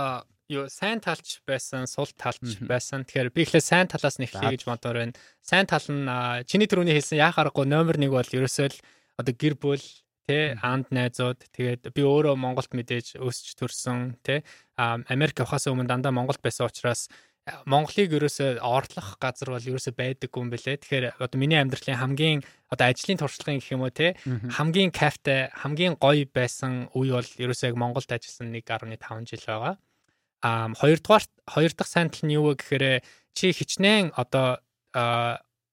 юу сайн талч байсан, сул талч байсан. Тэгэхээр би ихлэ сайн талаас нь эхлэе гэж бодоор байна. Сайн тал нь чиний түрүүний хэлсэн яа харахгүй номер 1 бол ерөөсөө л одоо гэр бүл тэ анд найзууд тэгээд би өөрөө Монголд мэдээж өсч төрсөн тэ Америк явахаас өмнө дандаа Монголд байсан учраас Монголыг ерөөсөө орлох газар бол ерөөсөө байдаггүй юм бэлээ. Тэгэхээр одоо миний амьдралын хамгийн одоо ажлын туршлагын гэх юм уу те хамгийн кайфтай хамгийн гоё байсан үе бол ерөөсөө яг Монголд ажилласан 1.5 жил байгаа. Аа хоёрдугаар хоёр дахь сайн тал нь юу вэ гэхээр чи хичнээн одоо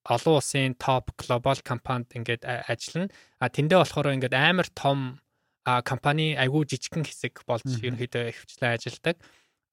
олон улсын топ глобал компанид ингээд ажиллана. А тэндээ болохоор ингээд амар том компани айгүй жижигхэн хэсэг болж ерөнхийдөө хвчлэн ажилладаг.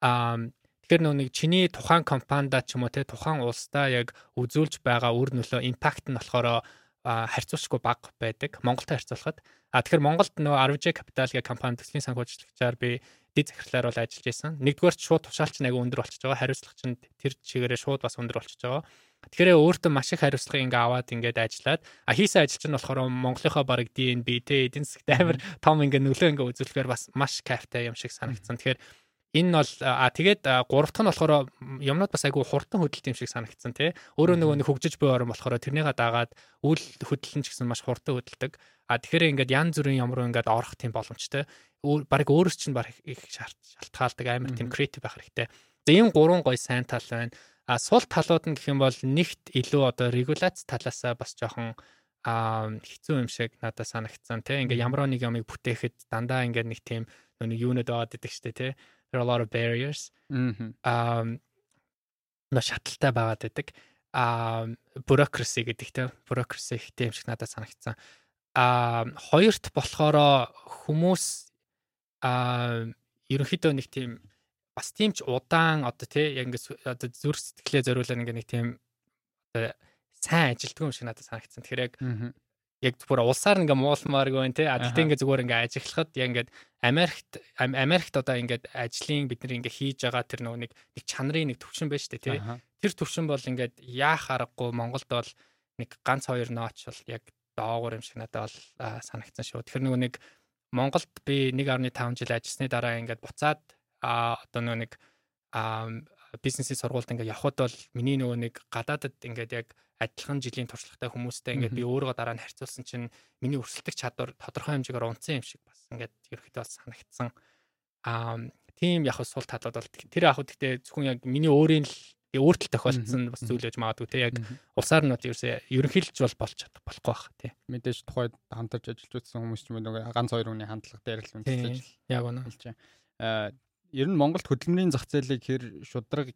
Аа Тэгэхээр нөө нэг чиний тухайн компанида ч юм уу те тухайн улсдаа яг үзүүлж байгаа үр нөлөө импакт нь болохоор харьцуулшгүй бага байдаг. Монголтой харьцуулахад. А тэгэхээр Монголд нөө RJ Capital гэх компани төслийн санхүүжилтчаар би дэд захирлаар бол ажиллаж байсан. Нэгдүгээр ч шууд тушаалч нэг өндөр болчихж байгаа. Хариуцлага чинь тэр чигээрээ шууд бас өндөр болчихж байгаа. Тэгэхээр өөртөө маш их хариуцлага ингээ аваад ингээд ажиллаад а хийсэн ажил чинь болохоор Монголынхоо баг DNB те эдийн засгт амар том ингээ нөлөө ингээ үзүүлэхээр бас маш кайфтай юм шиг санагдсан. Тэгэхээр энэ бол а тэгээд гурав дахь нь болохоор юмнууд бас айгүй хурдан хөдөлт юм шиг санагдсан тий. Өөрөө нөгөө нэг хөгжиж буй орон болохоор тэрнийгээ дагаад үйл хөдлөлн ч гэсэн маш хурдан хөдөлдөг. А тэгэхээр ингээд ян зүрийн ямар ингээд орох тийм боломжтой. Бараг өөрөөс чинь баг их шалтгаалдаг амар тийм креатив байх хэрэгтэй. За ийм гурван гой сайн тал байна. А сул талууд нь гэх юм бол нэгт илүү одоо регуляц талаасаа бас жоохон а хэцүү юм шиг надад санагдсан тий. Ингээ ямар нэг юмыг бүтээхэд дандаа ингээ нэг тийм нэг юунод байгаад идэг штэ тий there are a lot of barriers. Аа нөө шаталтай байгаад байдаг. Аа bureaucracy гэдэгтэй bureaucracy ихтэй юм шиг надад санагдсан. Аа хоёрт болохоор хүмүүс аа ерөнхийдөө нэг тийм бас тийм ч удаан одоо тий яг ингээд одоо зүрх сэтгэлээ зориулаад ингээд нэг тийм одоо сайн ажилтгүй юм шиг надад санагдсан. Тэгэхээр яг яг зүгээр улсаар ингээ муулмааргүй байна те. А тэгтээ ингээ зүгээр ингээ ажиглахад яг ингээ Америкт Америкт одоо ингээ ажлын бид нар ингээ хийж байгаа тэр нөгөө нэг нэг чанарын нэг төвшин байна дээ те. Тэр төвшин бол ингээ яах аргагүй Монголд бол нэг ганц хоёр нооч бол яг доогуур юм шиг надад бол санагдсан шүү. Тэгэхээр нөгөө нэг Монголд би 1.5 жил ажилласны дараа ингээд буцаад а одоо нөгөө нэг бизнесийн сургуульд ингээд явхад бол миний нөгөө нэг гадаадад ингээд яг адилхан жилийн туршлагатай хүмүүстэй ингээд би өөрийгөө дараа нь харьцуулсан чинь миний өрсөлдөх чадвар тодорхой хэмжээгээр унтсан юм шиг бас ингээд ерөөхдөө санагдсан. Аа тийм яг сул талууд бол тэр яг гэхдээ зөвхөн яг миний өөрийн л өөртөл тохиолдсон бас зүйл гэж магадгүй те яг улсаар нь ерөөсөө ерөнхийлж бол болж чадах болохгүй бах тий. Мэдээж тухайд хамтарч ажиллаж үзсэн хүмүүс ч юм уу ганц хоёр хүний хандлага дээр л үнэлж яг байна. Аа ер нь Монголд хөдөлмөрийн зах зээлийг хэр шудраг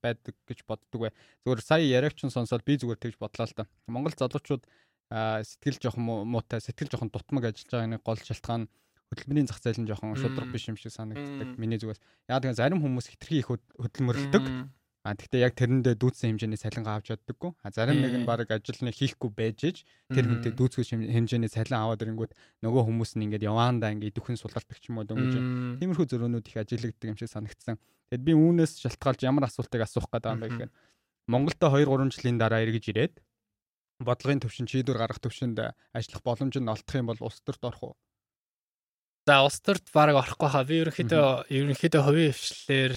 байдаг гэж боддог бай. Зүгээр сая яриагч нь сонсоод би зүгээр тэгж бодлоо л та. Монгол залуучууд сэтгэл жоохон муутай, сэтгэл жоохон дутмаг ажиллаж байгаа нэг гол шалтгаан хөдөлмөрийн зах зээл нь жоохон шудраг биш юм шиг санагддаг. Миний зүгээс. Яг тэгээ зарим хүмүүс хитрхи их хөдөлмөрлөдөг. А тэгтээ яг тэрэндээ дүүцсэн хэмжээний цалингаа авч чаддаггүй. А зарим нэг нь баг ажил нь хийхгүй байж иж тэр хүнтэй дүүцгүй хэмжээний цалин аваад ирэнгүүт нөгөө хүмүүс нь ингээд яваандаа ингээд идэвхэн сулгалдаг ч юм уу дөнгөж. Тиймэрхүү зөрөөнүүд их ажиглагддаг юм шиг санагдсан. Тэгэд би үүнээс шалтгаалж ямар асуултыг асуух гэдэг юм бэ гэхээр Монголд 2 3 жилийн дараа эргэж ирээд бодлогын төвшин шийдвэр гаргах төвшөнд ажиллах боломж нь олдох юм бол улс төрт орох уу? За улс төрт баг орохгүй хаа. Би ерөнхийдөө ерөнхийдөө хувийн хвшлэлээр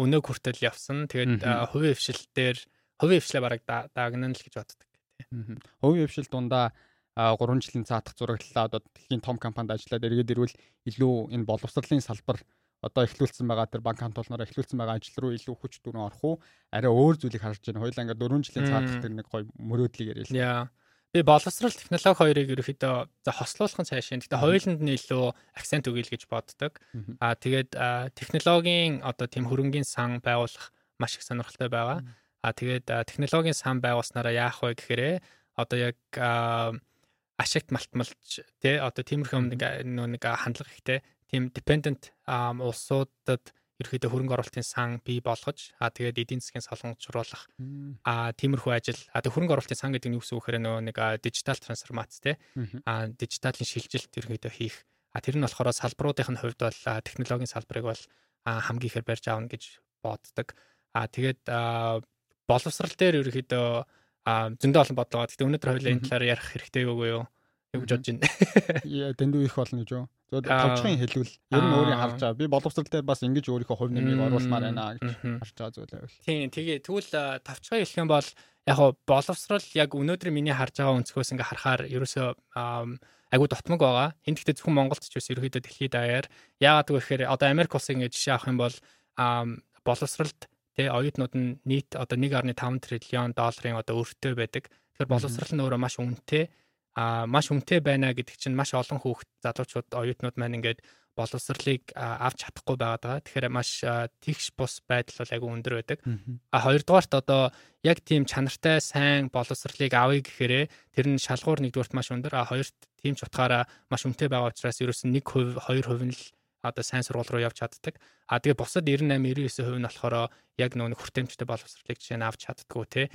өнөөг хүртэл явсан. Тэгээд хувийн хвшил дээр хувийн хвшлээ бараг даагнана л гэж боддог тийм. Хувийн хвшил дундаа 3 жилийн цаатах зураглалаа одоо дэлхийн том компанид ажиллаад эргээд ирвэл илүү энэ боловсролын салбар одоо эхлүүлсэн байгаа тэр банк хамтуулнаараа эхлүүлсэн байгаа ажил руу илүү хүч дүрэн орох уу арай өөр зүйлийг харж байна. Хоёлаа ингээд 4 жилийн цаатах тэр нэг гоё мөрөөдлийг яриа л. Яа. Би боловсрал технологи хоёрыг ерөөхдөө за хослуулах цааш юм. Гэтэ хоёуланд нь илүү акцент өгье л гэж боддог. Аа тэгээд технологийн одоо тийм хөрөнгөний сан байгуулах маш их сонирхолтой байгаа. Аа тэгээд технологийн сан байгуулснараа яах вэ гэхээр одоо яг ашигт малтмалж тий одоо тиймэрхүү нэг нэг хандлага ихтэй тийм dependent улсуудад ерөөхдөө хөрөнгө оруулалтын сан бий болгож аа тэгээд эдийн засгийн солонгочлуулах аа тиймэрхүү ажил аа тэг хөрөнгө оруулалтын сан гэдэг нь юу гэсэн үг хэрэг нөгөө нэг дижитал трансформац те аа дижиталын шилжилт ерөөхдөө хийх аа тэр нь болохоор салбаруудын хувьд бол технологийн салбарыг бол хамгийн ихээр барьж аавна гэж боддог аа тэгээд боловсрал дээр ерөөхдөө зөндөө олон бодлого. Гэтэ өнөөдөр хоёлаа энэ талаар ярих хэрэгтэй юу юу? Юу гэж бодож байна? (laughs) Яа, дэндүү их болно гэж юу? Зөв товчхон хэлвэл ер нь өөрийн харж байгаа. Би боловсрал дээр бас ингэж өөрийнхөө хувь нэмийг оруулмаар байна гэж харж байгаа зүйл байв. Тийм, тэгээ тэгвэл товчхон хэлэх юм бол яг го боловсрал яг өнөөдөр миний харж байгаа өнцгөөс ингээ харахаар ерөөсөө айгуу дотмог байгаа. Энд гэхдээ зөвхөн Монголд ч бас ерөөхдөө дэлхийд даяар яагаад гэвэл одоо Америк улсын ингээ жишээ авах юм бол боловсралд тэ оюутнууд нь нийт одоо 1.5 триллион долларын одоо өртөө байдаг. Тэгэхээр боловсрал нь өөрөө маш үнэтэй а маш хүнтэй байна гэдэг чинь маш олон хүүхд залуучууд оюутнууд маань ингээд боловсролыг авч чадахгүй байгаад байгаа. Тэгэхээр маш тэгш бус байдал бол айгүй өндөр байдаг. А хоёрдугаарт одоо яг тийм чанартай сайн боловсролыг авъя гэхээрээ тэр нь шалгуур нэгдүгürt маш өндөр. А хоёрт тийм ч утгаараа маш хүнтэй байгаа учраас ерөөс нь 1%, 2% нь л одоо сайн сургууль руу явж чаддаг. А тэгээ бусад 98 99% нь болохоор яг нөгөө хүртээмжтэй боловсролыг жишээ нь авч чаддггүй тий.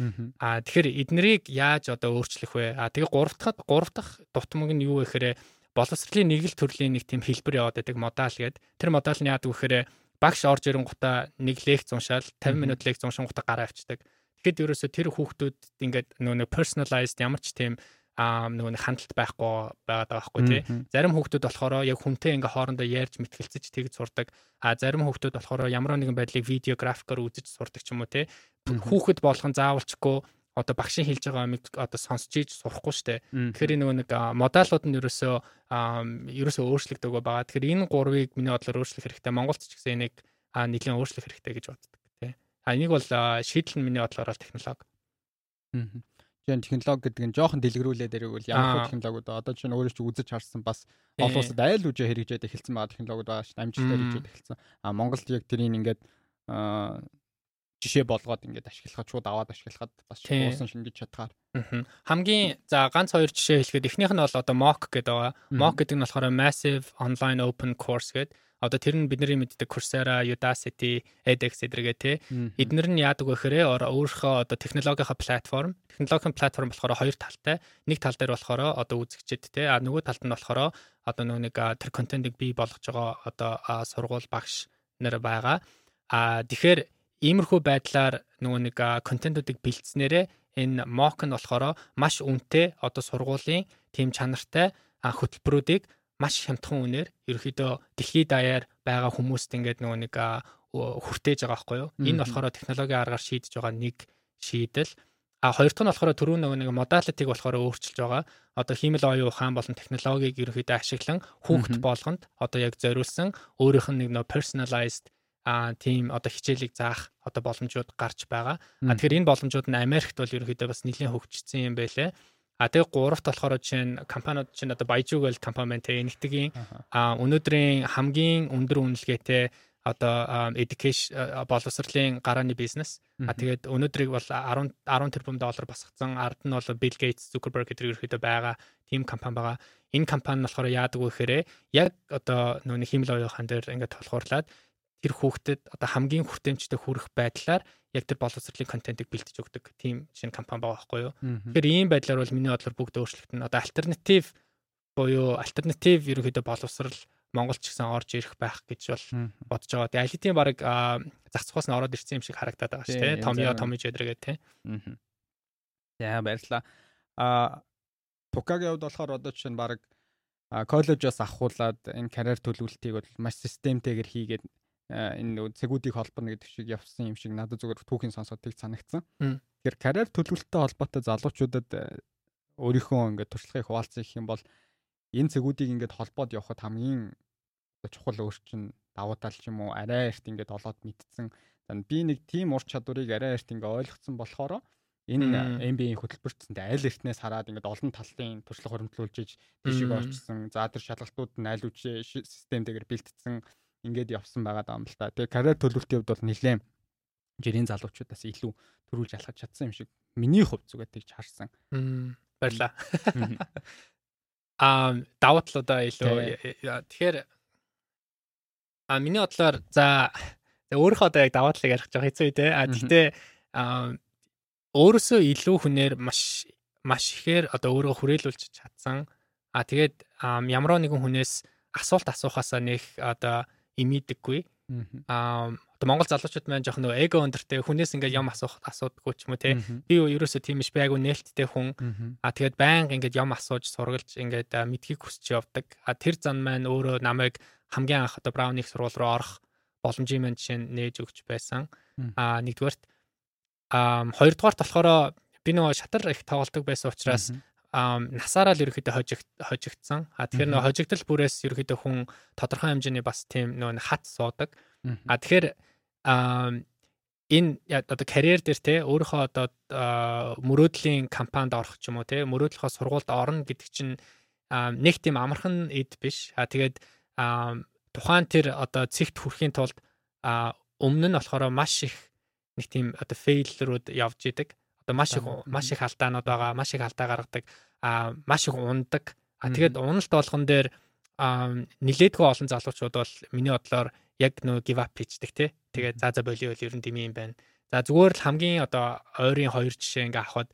А тэгэхээр эднэрийг яаж одоо өөрчлөх вэ? А тэгээ гурав дахь гурав дахь дутмаг нь юу вэ гэхээр боловсролын нэг л төрлийн нэг тийм хэлбэр яваад байдаг модаль гэдэг. Тэр модаль нь яадаг вэ гэхээр багш орж ирэнгуутаа нэг лекц уншаал 50 минут лекц уншингуутаа гараа авчдаг. Тэгэхэд ерөөсө тэр хүүхдүүд ингээд нөгөө personalized ямар ч тийм аа нөгөө нэг хандлт байхгүй байгаад байгаа байхгүй тий. Зарим хүүхдүүд болохоор яг хүнтэй ингээ хоорондоо ярьж мэтгэлцэж тэгж сурдаг. А зарим хүүхдүүд болохоор ямар нэгэн байдлыг видео графикаар үзэж сурдаг ч юм уу тий. Хүүхэд болгон заавалчгүй одоо багшийн хэлж байгаа юмыг одоо сонсч ийж сурахгүй штэ. Тэгэхээр нөгөө нэг модалууд нь ерөөсөө ерөөсөө өөрчлөгдөг байгаа. Тэгэхээр энэ гурвыг миний бодлоор өөрчлөх хэрэгтэй. Монголд ч гэсэн энийг нэлийн өөрчлөх хэрэгтэй гэж боддог тий. А энийг бол шийдэл нь миний бодлоор технологи. Жин технологи гэдэг нь жоохон дэлгэрүүлээд ирвэл ямар технологиуд одоо чинь өөрөө ч үзэж харсан бас олон улсад айл үжи хэрэгжээд эхэлсэн байгаа технологиуд байгаа дээ. Амжилттай хэрэгжээд эхэлсэн. А Монголд яг тэрийг ингээд жишээ болгоод ингээд ашиглахад шууд аваад ашиглахад бас уусан шингэж чадхаар. Хамгийн за ганц хоёр жишээ хэлэхэд эхнийх нь бол одоо mock гэдэг байгаа. Mock гэдэг нь болохоор massive online open course гэдэг Одоо тэр нь бидний мэддэг Coursera, Udacity, edX эдрэгээ те. Эднэр нь яадаг вэ гэхээр өөрийнхөө одоо технологийн платформ, технологийн платформ болохоор хоёр талтай. Нэг тал дээр болохоор одоо үзэгчд те. А нөгөө талд нь болохоор одоо нөгөө нэг тэр контентыг бий болгож байгаа одоо сургууль багш нар байгаа. А тэгэхээр иймэрхүү байдлаар нөгөө нэг контентуудыг бэлдснээрээ энэ mock нь болохоор маш үнэтэй одоо сургуулийн тийм чанартай хөтөлбөрүүдийг маш хямдхан үнээр ерөөхдөө дэлхийд даяар байгаа хүмүүст ингээд нөгөө нэг хүртээж байгаа байхгүй юу. Энэ болохоор технологийн аргаар шийдэж байгаа нэг шийдэл. А хоёр дахь нь болохоор түрүү нөгөө нэг модалитиг болохоор өөрчилж байгаа. Одоо хиймэл оюун ухаан болон технологиг ерөөхдөө ашиглан хүүхд болгонд одоо яг зориулсан өөрийнх нь нэг нөгөө personalized а тийм одоо хичээлийг заах одоо боломжууд гарч байгаа. А тэгэхээр энэ боломжууд нь Америкт бол ерөөхдөө бас нэлээд хөгжсөн юм байлээ. А тэгээ гуравт болохоор чинь компаниуд чинь одоо Баяжуугэл компани байна те нэгтгийн а өнөөдрийн хамгийн өндөр үнэлгээтэй одоо education боловсролын гарааны бизнес. А тэгээд өнөөдрийг бол 10 10 тэрбум доллар босгоцсон. Ард нь бол Bill Gates, Zuckerberg гэдэг ерөөхдөө байгаа тийм компани байгаа. Энэ компани болохоор яадаг вэ гэхээр яг одоо нөгөө химэл оюухан дээр ингээд толгуурлаад тэр хүүхдэд одоо хамгийн хүртээмжтэй хүрэх байдлаар яг тэр боловсролын контентыг бэлдэж өгдөг тийм шинэ компани байгаа байхгүй юу. Тэгэхээр ийм байдлаар бол миний бодлоор бүгд өөрчлөгдөн. Одоо альтернатив буюу альтернатив ерөнхийдөө боловсрал Монгол ч гэсэн орж ирэх байх гэж бол бодож байгаа. Тэгээ алитийн баг зах цухаас нь ороод ирсэн юм шиг харагдаад байгаа шүү дээ. Томьё Томиж эдрэгээ тий. За баярлалаа. А Тукагийн хувьд болохоор одоо чинь баг коллежоос авахуулаад энэ карьер төлөвлөлтийг бол маш системтэйгээр хийгээд энэ цэгүүдийг холбоно гэдэг шиг явсан юм шиг надад зүгээр түүхийн сонсоод тийг санагдсан. Тэгэхээр карьер төлөвлөлттэй холбоотой залуучуудад өөрийнхөө ингээд туршлагыг хуваалцах юм бол энэ цэгүүдийг ингээд холбоод явхад хамгийн чухал өөрчин давуу тал ч юм уу арай эрт ингээд олоод мэдсэн. Би нэг тийм ур чадварыг арай эрт ингээд ойлгоцсон болохоор энэ MBA-ийн хөтөлбөртөнд аль эртнээс хараад ингээд олон талын туршлага хөрөмтлүүлж иж тийшээ очсон. За тэр шалгалтууд нь аль үчи системтэйгээр бэлтгэсэн ингээд явсан байгаа юм л та. Тэгээ карьер төлөвлөлтийн хувьд бол нэлээд жирийн залуучуудаас илүү төрүүлж алхаж чадсан юм шиг миний хувьд зүгээр тэгж харсан. Баярлаа. (laughs) Аа давуу талуудаа илүү тэгэхээр а миний бодлоор за өөрийнхөө одоо яг давуу талыг ярих гэж хэцүү үү те. А гэхдээ өөрөөсөө илүү хүнээр маш маш ихээр одоо өөрөө хүрээлүүлж чадсан. А тэгээд ямар нэгэн хүнээс асуулт асуухаасаа нэг одоо имидэггүй. Аа одоо Монгол залуучууд маань жоох нөгөө эго өндөртэй хүнээс ингээд юм асуух асуудаггүй ч юм уу те. Би ерөөсөө тийм биш байгу нээлттэй хүн. Аа тэгээд байнга ингээд юм асууж сургалж ингээд мэдхийг хүсч явдаг. Аа тэр зан маань өөрөө намайг хамгийн анх одоо Брауныг сургууль руу орох боломжийн маань жишээ нээж өгч байсан. Аа нэгдүгээрт Аа хоёрдугаарт болохоор би нөгөө шатар их тоглолдог байсан учраас насаараа л ерөөхдөө хожигт хожигдсан. А тэгэхээр нөгөө хожигдол бүрээс ерөөхдөө хүн тодорхой хэмжээний бас тийм нөгөө хат суудаг. А тэгэхээр энэ одоо карьер дээр те өөрийнхөө одоо мөрөөдлийн кампанид орох ч юм уу те мөрөөдлөхөө сургуульд орно гэдэг чинь нэг тийм амархан эд биш. А тэгээд тухайн тэр одоо цэгт хүрэхийн тулд өмнө нь болохоор маш их нэг тийм одоо фейлрүүд явж идэг. Одоо маш их маш их алдаанууд байгаа, маш их алдаа гаргадаг, аа маш их ундаг. А тэгээд уналт болгон дээр нилээдгүй олон залуучууд бол миний бодлоор яг нөө give up хийдэг те. Тэгээд за за болио ер нь дими юм байна. За зүгээр л хамгийн одоо ойрын хоёр жишээ ингээ авахад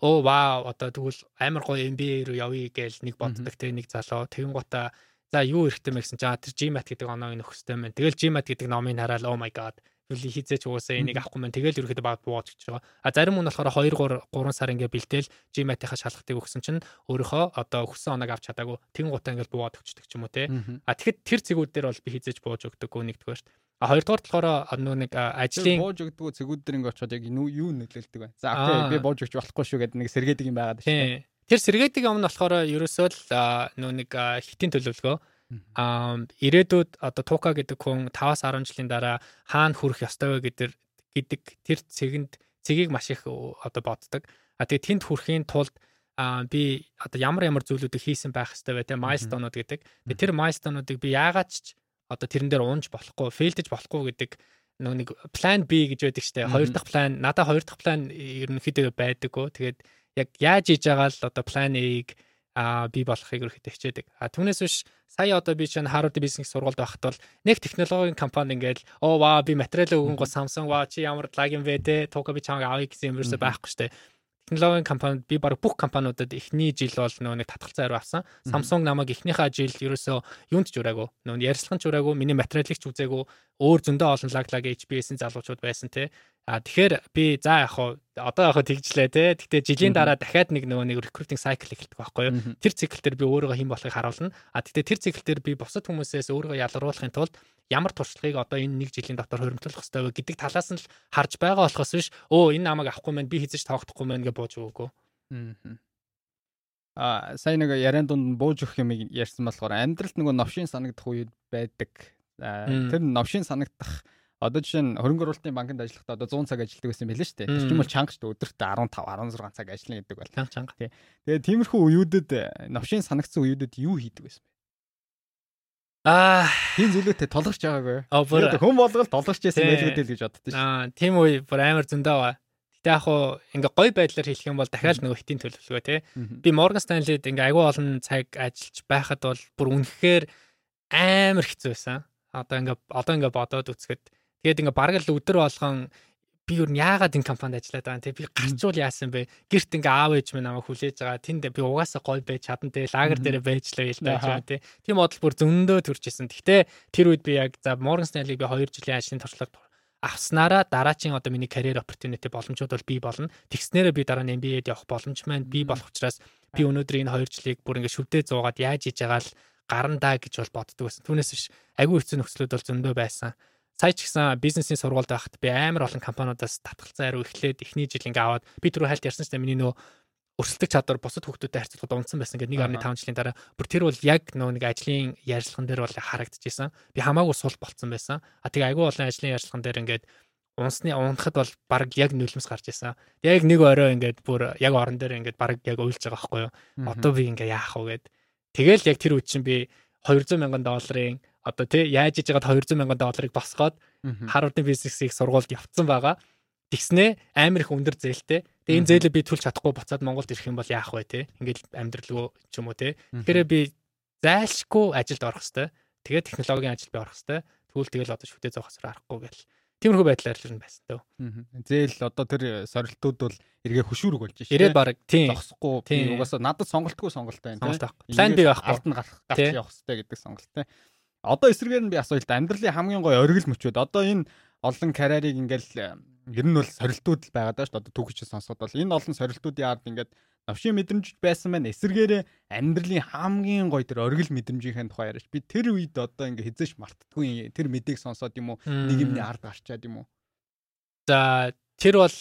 оо вау одоо тэгвэл амар гоё MBA руу явъя гэж нэг боддог те нэг залуу тэгэн гута за юу эрэхтэй мэгсэн чаа тэр GMAT гэдэг оноог нөхөстэй байна. Тэгэл GMAT гэдэг номыг хараад oh my god Юли хизээч угаасаа энийг авахгүй маань тэгэл ерөөхдөө баг буугаад гэж байгаа. А зарим хүн болохоор 2 3 3 сар ингээ бэлдээл GMAT-ийнхаа шалгалтыг өгсөн чинь өөрийнхөө одоо өгсөн оног авч чадаагүй тэгэн гутаа ингээл буугаад өгчдөг ч юм уу те. А тэгэхэд тэр зэгүүд дээр бол би хизээч бууж өгдөггүй нэгдүгээр. А хоёрдугаар болохоор нөө нэг ажлын бууж өгдөг зэгүүд дээр ингээ очиод яг юу нөлөөлдөг вэ? За окей би бууж өгч болохгүй шүү гэдэг нэг сэргээдэг юм байгаад шүү. Тэр сэргээдэг юм нь болохоор ерөөсөө л нөө нэг хитийн төлөвлөгөө Аа ирээдүйд одоо Тука гэдэг хүн 5-10 жилийн дараа хаана хүрэх ёстой вэ гэдэг гэдэг тэр цэгэнд цэгийг маш их одоо боддог. А тэгээ тэнд хүрэхийн тулд а би одоо ямар ямар зүйлүүдийг хийсэн байх вэ те майлстоунууд гэдэг. Тэгээ тэр майлстоунуудыг би яагаад ч одоо тэрэн дээр унж болохгүй, фейлдэж болохгүй гэдэг нөгөө нэг план B гэж байдаг штэ. Хоёр дахь план, надаа хоёр дахь план ерөнхийдөө байдаггүй. Тэгээд яг яаж хийж байгаа л одоо план A-г а би болохыг ерөөхдөө хичээдэг. А түүнээс биш сая одоо би чинь Harvard Business сургуульд байхад бол нэг технологийн компани ингээл оо ваа би материал өгөнгөө Samsung ваа чи ямар лагин вэ те тука би чамайг авъя гэсэн юм ерөөсөй байхгүй штэ. Технологийн компанид би баг бүх компаниудад эхний жил бол нөгөө нэг татгалцаа хариу авсан. Samsung намайг эхнийхээ жил ерөөсөө юунд ч ураагүй. Нөгөө ярилцлагын ч ураагүй, миний материалыг ч үзээгүй. Өөр зөндөө олон лаг лаг HBS-ийн залуучууд байсан те. А тэгэхээр би за яг хуу одоо яг хуу тэгжлээ те. Гэтэ жилийн дараа дахиад нэг нөгөө нэг recruiting cycle эхэлдэг байхгүй юу? Тэр цикл дээр би өөрийгөө хэн болохыг харуулна. А гэтэ тэр цикл дээр би бусад хүмүүсээс өөрийгөө ялгаруулахын тулд ямар туршлагыг одоо энэ нэг жилийн дотор хөрөмтлөх хэрэгтэй вэ гэдэг талаас нь л харж байгаа болохоос биш өө энэ намайг авахгүй мэн би хийж тоогдохгүй мэн гэж бууж өгөө. Аа сайн нэг яриан дунд бууж өгөх юм ярьсан болохоор амьдралд нөгөө новшин санагдах үед байдаг. Тэр новшин санагдах Одоо жишээ нь хөрөнгө оруулалтын банкнд ажиллахдаа одоо 100 цаг ажилладаг байсан байлээ шүү дээ. Тэр чинь бол чанга шүү дээ. Өдөрт 15 16 цаг ажиллана гэдэг бол. Чанга чанга. Тий. Тэгээд тиймэрхүү үеүүдэд новшин санагдсан үеүүдэд юу хийдэг байсан? Аа, тийм зүйлүүтэй толгорч байгаагүй. Тэгээд хүн болгол толгорч байсан байлгүй дээ гэж боддоо шүү. Аа, тийм үе бүр амар зөндөө ба. Гэтэ яг хуу ингээ гой байдлаар хэлэх юм бол дахиад нөгөө хитийн төлөвлөгөө тий. Би Morgan Stanley-д ингээ агүй олон цаг ажиллаж байхад бол бүр үнэхээр амар хэцүү байсан. Одоо ингээ одоо ингээ бодоод үзэхэд тэгээд ингээ бараг л өдөр болгон би юу яагаад энэ компанид ажиллаад байгаа те би гарчул яасан бэ? Гэрт ингээ аав ээж минь намайг хүлээж байгаа. Тэнд би угаасаа гой байж чадан те лагер дээр байж л байл тааж те. Тийм бодол бүр зөндөө төрчихсэн гэхдээ тэр үед би яг за Morgan Stanley-г би 2 жилийн ажлын туршлага авснараа дараачийн одоо миний карьер opportunity боломжууд бол бий болно. Тэгснээрээ би дараа нь MBA-д явах боломж маань бий болох учраас би өнөөдөр энэ 2 жилийг бүр ингээ шүвдээ зуугаад яаж хийж байгаа л гарандаа гэж бол боддог байсан. Түүнээс биш. Агүй хэцүү нөхцлүүд бол зөндөө байсан сая ч гэсэн бизнесийн сургуульд байхад би амар олон компаниудаас татгалцсан хариу эхлээд эхний жил ингээ аваад би түрүү хальт ярьсан ч миний нөө өрсөлдөх чадвар бусад хүмүүстэй харьцуулахад унтсан байсан гэдэг 1.5 жилийн дараа бүр тэр бол яг нөө нэг ажлын ярилцлаган дээр бол харагдчихсан. Би хамаагүй сул болцсон байсан. А тэгээ айгүй олон ажлын ярилцлаган дээр ингээд унсны унахад бол баг яг нулимс гарч исэн. Яг нэг орой ингээд бүр яг орон дээр ингээд баг яг уйлж байгаа байхгүй юу. Одоо би ингээ яах вэ гэд. Тэгэл яг тэр үед чинь би 200 мянган долларын одоо тий яаж иж байгаад 200 мянган долларыг босгоод Харвардын бизнесийг сургуульд явцсан байгаа. Тэгснээ амар их өндөр зээлтэй. Тэгээ энэ зээлээ би төлж чадахгүй буцаад Монголд ирэх юм бол яах вэ те? Ингээд амьдралгүй ч юм уу те. Тэгэхээр би зайлшгүй ажилд орох хэвээр. Тэгээ технологийн ажилд би орох хэвээр. Тэгвэл тэгэл одоо шүтээ зоох хэсрэ арахгүй гэл. Тиймэрхүү байдлаар л юм байсан дөө. Зээл одоо тэр сорилтууд бол эргээ хөшүүрэг болж шээ. Ирээд баг тийм. Зогсохгүй би угаасаа надад сонголтгүй сонголт байна тийм. План би байхгүй. Алд нь гарах гарч явах хэрэгтэй гэдэг сонголт тийм. Одоо эсрэгээр нь би асуулт амьдралын хамгийн гоё оргил мөчүүд одоо энэ олон карьерийг ингээл ер нь бол сорилтууд л байгаад байна шүү. Одоо түүхч сонсоход бол энэ олон сорилтуудын ард ингээд навшийн мэдрэмж байсан байна. Эсэргээрээ амьдралын хамгийн гоё тэр оргил мэдрэмжийн тухай яриач. Би тэр үед одоо ингээ хизээш мартдаггүй тэр мэдээг сонсоод юм уу нэг юмны ард гарчаад юм уу. За тэр бол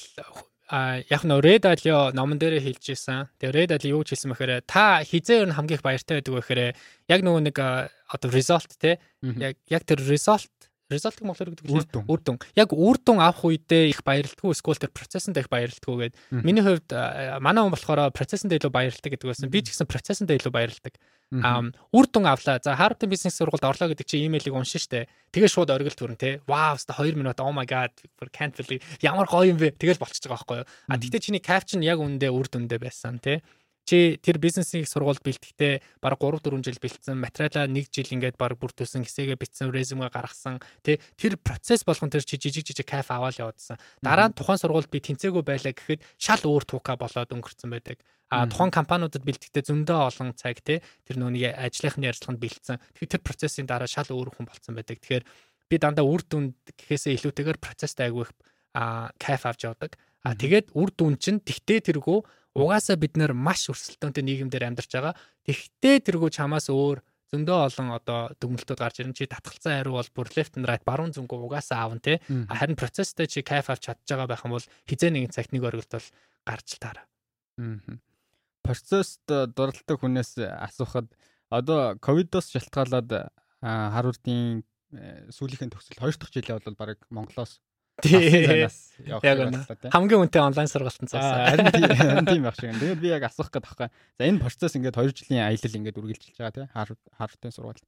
яг нөө Red Alio номон дээр хэлж ирсэн. Тэгээ Red Alio юу ч хэлсэн бэхээр та хизээ ер нь хамгийн их баяртай байдаг бэхээр яг нөгөө нэг одоо result те яг яг тэр result result монголоор гэдэг дүн. Үр дүн. Яг үр дүн авах үедээ их баярлтгүй эсвэл тэр процессонд их баярлтгүй гээд миний хувьд манай хүн болохоор процессонд илүү баярлдаг гэдэг байсан. Би ч гэсэн процессонд илүү баярлдаг. Аа үр дүн авлаа. За Harvard бизнес сургуульд орлоо гэдэг чи имэйлийг уншин штэ. Тэгээ шууд оргил төрн те. Вау, ста 2 минут. Oh my god. For can't believe. Ямар гоё юм бэ. Тэгэл болчихж байгаа байхгүй юу. А тэгтээ чиний caption яг үндэ үр дүндээ байсан те чи тэр бизнесийн сургуульд бэлтгэхдээ баг 3 4 жил бэлдсэн материалаа 1 жил ингээд баг бүртүүлсэн хэсэгээ битсэн резюме гаргасан тий тэр процесс болгон тэр чи жижиг жижиг кайф аваад явуулсан дараа нь тухайн сургуульд би тэнцээгүй байлаа гэхэд шал өөр тука болоод өнгөрцөн байдаг. А тухайн компаниудад бэлтгэхдээ зөндөө олон цаг тий тэр нүуний ажлынхны ярилцлаганд бэлдсэн тэгэхээр тэр процессын дараа шал өөр хүн болцсон байдаг. Тэгэхээр би дандаа үр дүнд гэхээсээ илүүтэйгээр процесстай айгүй а кайф авч явдаг. А тэгээд үр дүн чинь тэгтээ тэргүү Угаасаа бид нэр маш өрсөлдөөнтэй нийгэмдэр амьдарч байгаа. Тэгтээ тэргүй чамаас өөр зөндөө олон одоо дүгнэлтүүд гарч ирэн чи татгалцсан хариу бол бүр left and right баруун зүнгөө угаасаа аавн те харин процесстэй чи кайф авч чадж байгаа байх юм бол хизээ нэгэн цагт нэг оргилт бол гарч л таараа. Процесст дуралдаг хүнээс асуухад одоо ковидоос шалтгаалаад Харвардын э, сүүлийнхэн төгсөл 2 дахь жилээ бол баг Монголоос Явах хэрэгтэй. Хамгийн үнэтэй онлайн сургалтанд зогсоо. Харин тийм байх шиг. Тэгээд би яг асуух гээд байхгүй. За энэ процесс ингээд 2 жилийн аялал ингээд үргэлжилж байгаа тийм Харвардын сургууль.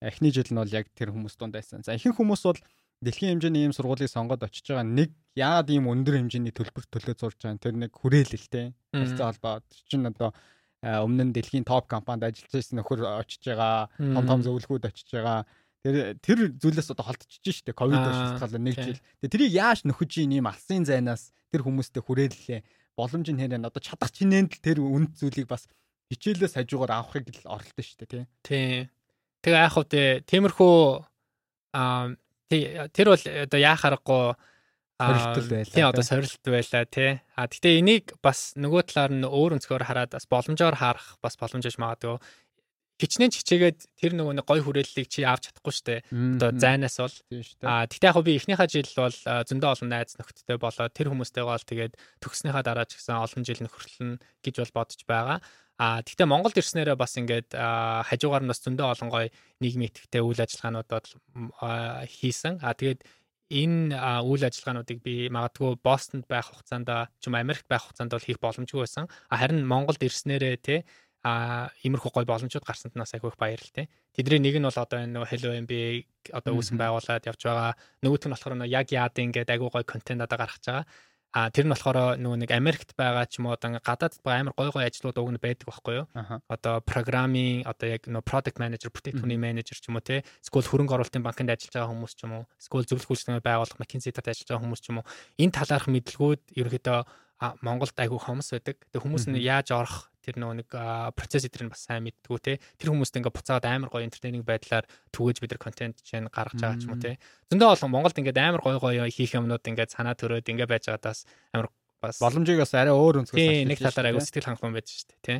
Эхний жил нь бол яг тэр хүмүүс дунд байсан. За ихэнх хүмүүс бол дэлхийн хэмжээний ийм сургуулийг сонгоод очиж байгаа нэг яагаад ийм өндөр хэмжээний төлбөр төлөө зурж байгаа тэр нэг хүрээлэлтэй. Харилцаа холбоо чинь одоо өмнө нь дэлхийн топ компанид ажиллаж байсан нөхөр очиж байгаа, том том зөвлөгөөд очиж байгаа Тэр тэр зүйлээс одоо холдчихж штэ ковид шалтгаалаа нэг жил. Тэгээ тэрийг яаж нөхөж ийн ийм алсын зайнаас тэр хүмүүстэй хүрээллээ. Боломж нь хэрэг одоо чадах чинээнд л тэр үнд зүйлийг бас хичээлээс хажуугаар авахыг л оролдсон штэ тий. Тий. Тэгээ яах вэ? Тиймэрхүү аа тэр бол одоо яах аргагүй сорилт байлаа. Тий одоо сорилт байлаа тий. А гэхдээ энийг бас нөгөө талаар нь өөр өнцгөр хараад бас боломжоор харах бас боломжж магадгүй хичнээн чичээгээд тэр нөгөө нэг гой хүрээллийг чи авч чадахгүй штэ. Одоо зайнаас бол. Аа тэгтээ яг би эхнийхээ жил бол зөндөө олон найз нөхдөдтэй болоод тэр хүмүүстэйгээ бол тэгээд төгснөхийн дараа ч гэсэн олон жил нөхөрлөн гэж бол бодож байгаа. Аа тэгтээ Монголд ирснээрээ бас ингээд хажуугаар нь бас зөндөө олон гой нийгмийн идэвхтэй үйл ажиллагаанууд хийсэн. Аа тэгээд энэ үйл ажиллагаануудыг би магадгүй Бостонд байх хугацаанд ч юм Америкт байх хугацаанд бол хийх боломжгүй байсан. Харин Монголд ирснээрээ те а иймэрхүү гой боломжууд гарсанд нас айгүй их баярлалтай. Тэдний нэг нь бол одоо энэ нөгөө Hello MBA одоо үүсгэн байгуулад явж байгаа. Нөгөөх нь болохоор нөгөө яг яад ингээд айгүй гой контент одоо гаргаж байгаа. А тэр нь болохоор нөгөө нэг Америкт байгаа ч юм уу одоо гадаадд байгаа амар гой гой ажлууд уг нь байдаг байхгүй юу? Одоо программинг одоо яг нөгөө product manager, бүтээгдэхүүний менежер ч юм уу те. Эсвэл хөрөнгө оруулалтын банкнд ажиллаж байгаа хүмүүс ч юм уу. Эсвэл зөвлөх үйлчлэгээ байгуулах McKinsey-д ажиллаж байгаа хүмүүс ч юм уу. Энэ талаарх мэдлгүүд ерөөдөө Монголд айгүй хомс байдаг. Тэгээ хүмүүс нь яаж орох тэр нөгөө нэг процесс эдрийг бас сайн мэддгүү те. Тэр хүмүүст ингээ буцаад амар гоё энтертейнинг байдлаар түгэж бид нар контент чинь гаргаж байгаа ч юм уу те. Зөндөө олон Монголд ингээ амар гоё гоё хийх юмнууд ингээ санаа төрөөд ингээ байж байгаадаас амар бас боломжийг бас арай өөр өнцгөөс нэг талаар айгүй сэтгэл хангалуун байж штэ те.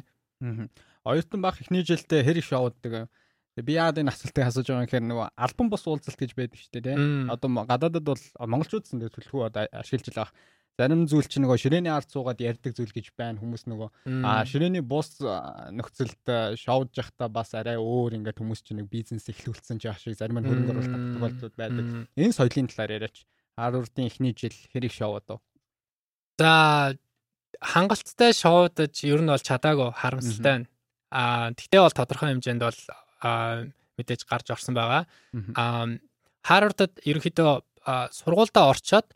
Аа. Оюутан баг эхний жилдээ хэр их шоуддаг би яагаад энэ асуултыг асууж байгаа юм гэхээр нөгөө альбом бос уулзалт гэж байдаг шүү дээ тийм. Одоо гадаадад бол монголчууд төлхөө одоо ашиглаж байгаа зарим зүйл чи нөгөө ширээний ард суугаад ярьдаг зүйл гэж байна хүмүүс нөгөө а ширээний бус нөхцөлд шоудж явахдаа бас арай өөр ингээд хүмүүс чи нэг бизнес эхлүүлсэн ч яах шиг зарим нь хөрөнгө оруулалт тохиолдлууд байдаг. Энэ соёлын талаар яриач. Харвардын эхний жил хэрэг шоуд уу? За хангалттай шоудаж ер нь бол чадаагүй харамсалтай байна. А тэгтээ бол тодорхой хэмжээнд бол мэдээж гарч орсон байгаа. А Харвардд ерөнхийдөө сургуультай орчоод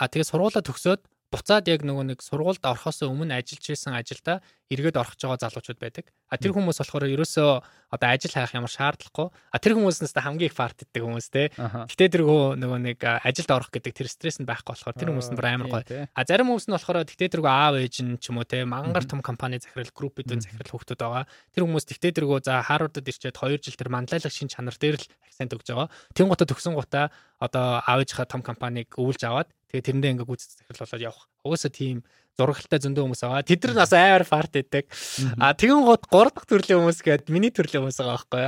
А тэгээ сургуулаа төгсөөд буцаад яг нөгөө нэг сургуульд орохоос өмнө ажиллаж исэн ажилдаа эргээд орох байгаа залуучууд байдаг. А тэр хүмүүс болохоор ерөөсөө одоо ажил хайх ямар шаардлагагүй. А тэр хүмүүснээс хамгийн их фарт иддэг хүмүүс те. Гэтэ тэргөө нөгөө нэг ажилд орох гэдэг тэр стресс нь байхгүй болохоор тэр хүмүүс нь бүр амар гоё. А зарим хүмүүс нь болохоор гэтэ тэргөө аав ээж нь ч юм уу те мангар том компани захирал группүүдийн захирал хүүхдүүд байгаа. Тэр хүмүүс гэтэ тэргөө за Харвардд ирчээд 2 жил тэр манлайлах шин чанар дээр л акцент өгж байгаа. Тэн гутаа төгсөн гутаа одоо аав ээжийнхаа том компанийг өвлж аваад тэгээ тэрэндээ ингээ гүйцэтгэх захирал болоод явах. Угаасаа тийм зурагтай зөндөө хүмүүс байгаа. Тэд нар бас амар фарт байдаг. А тэгэн гот 3 дахь төрлийн хүмүүс гээд миний төрлийн хүмүүс байгаа байхгүй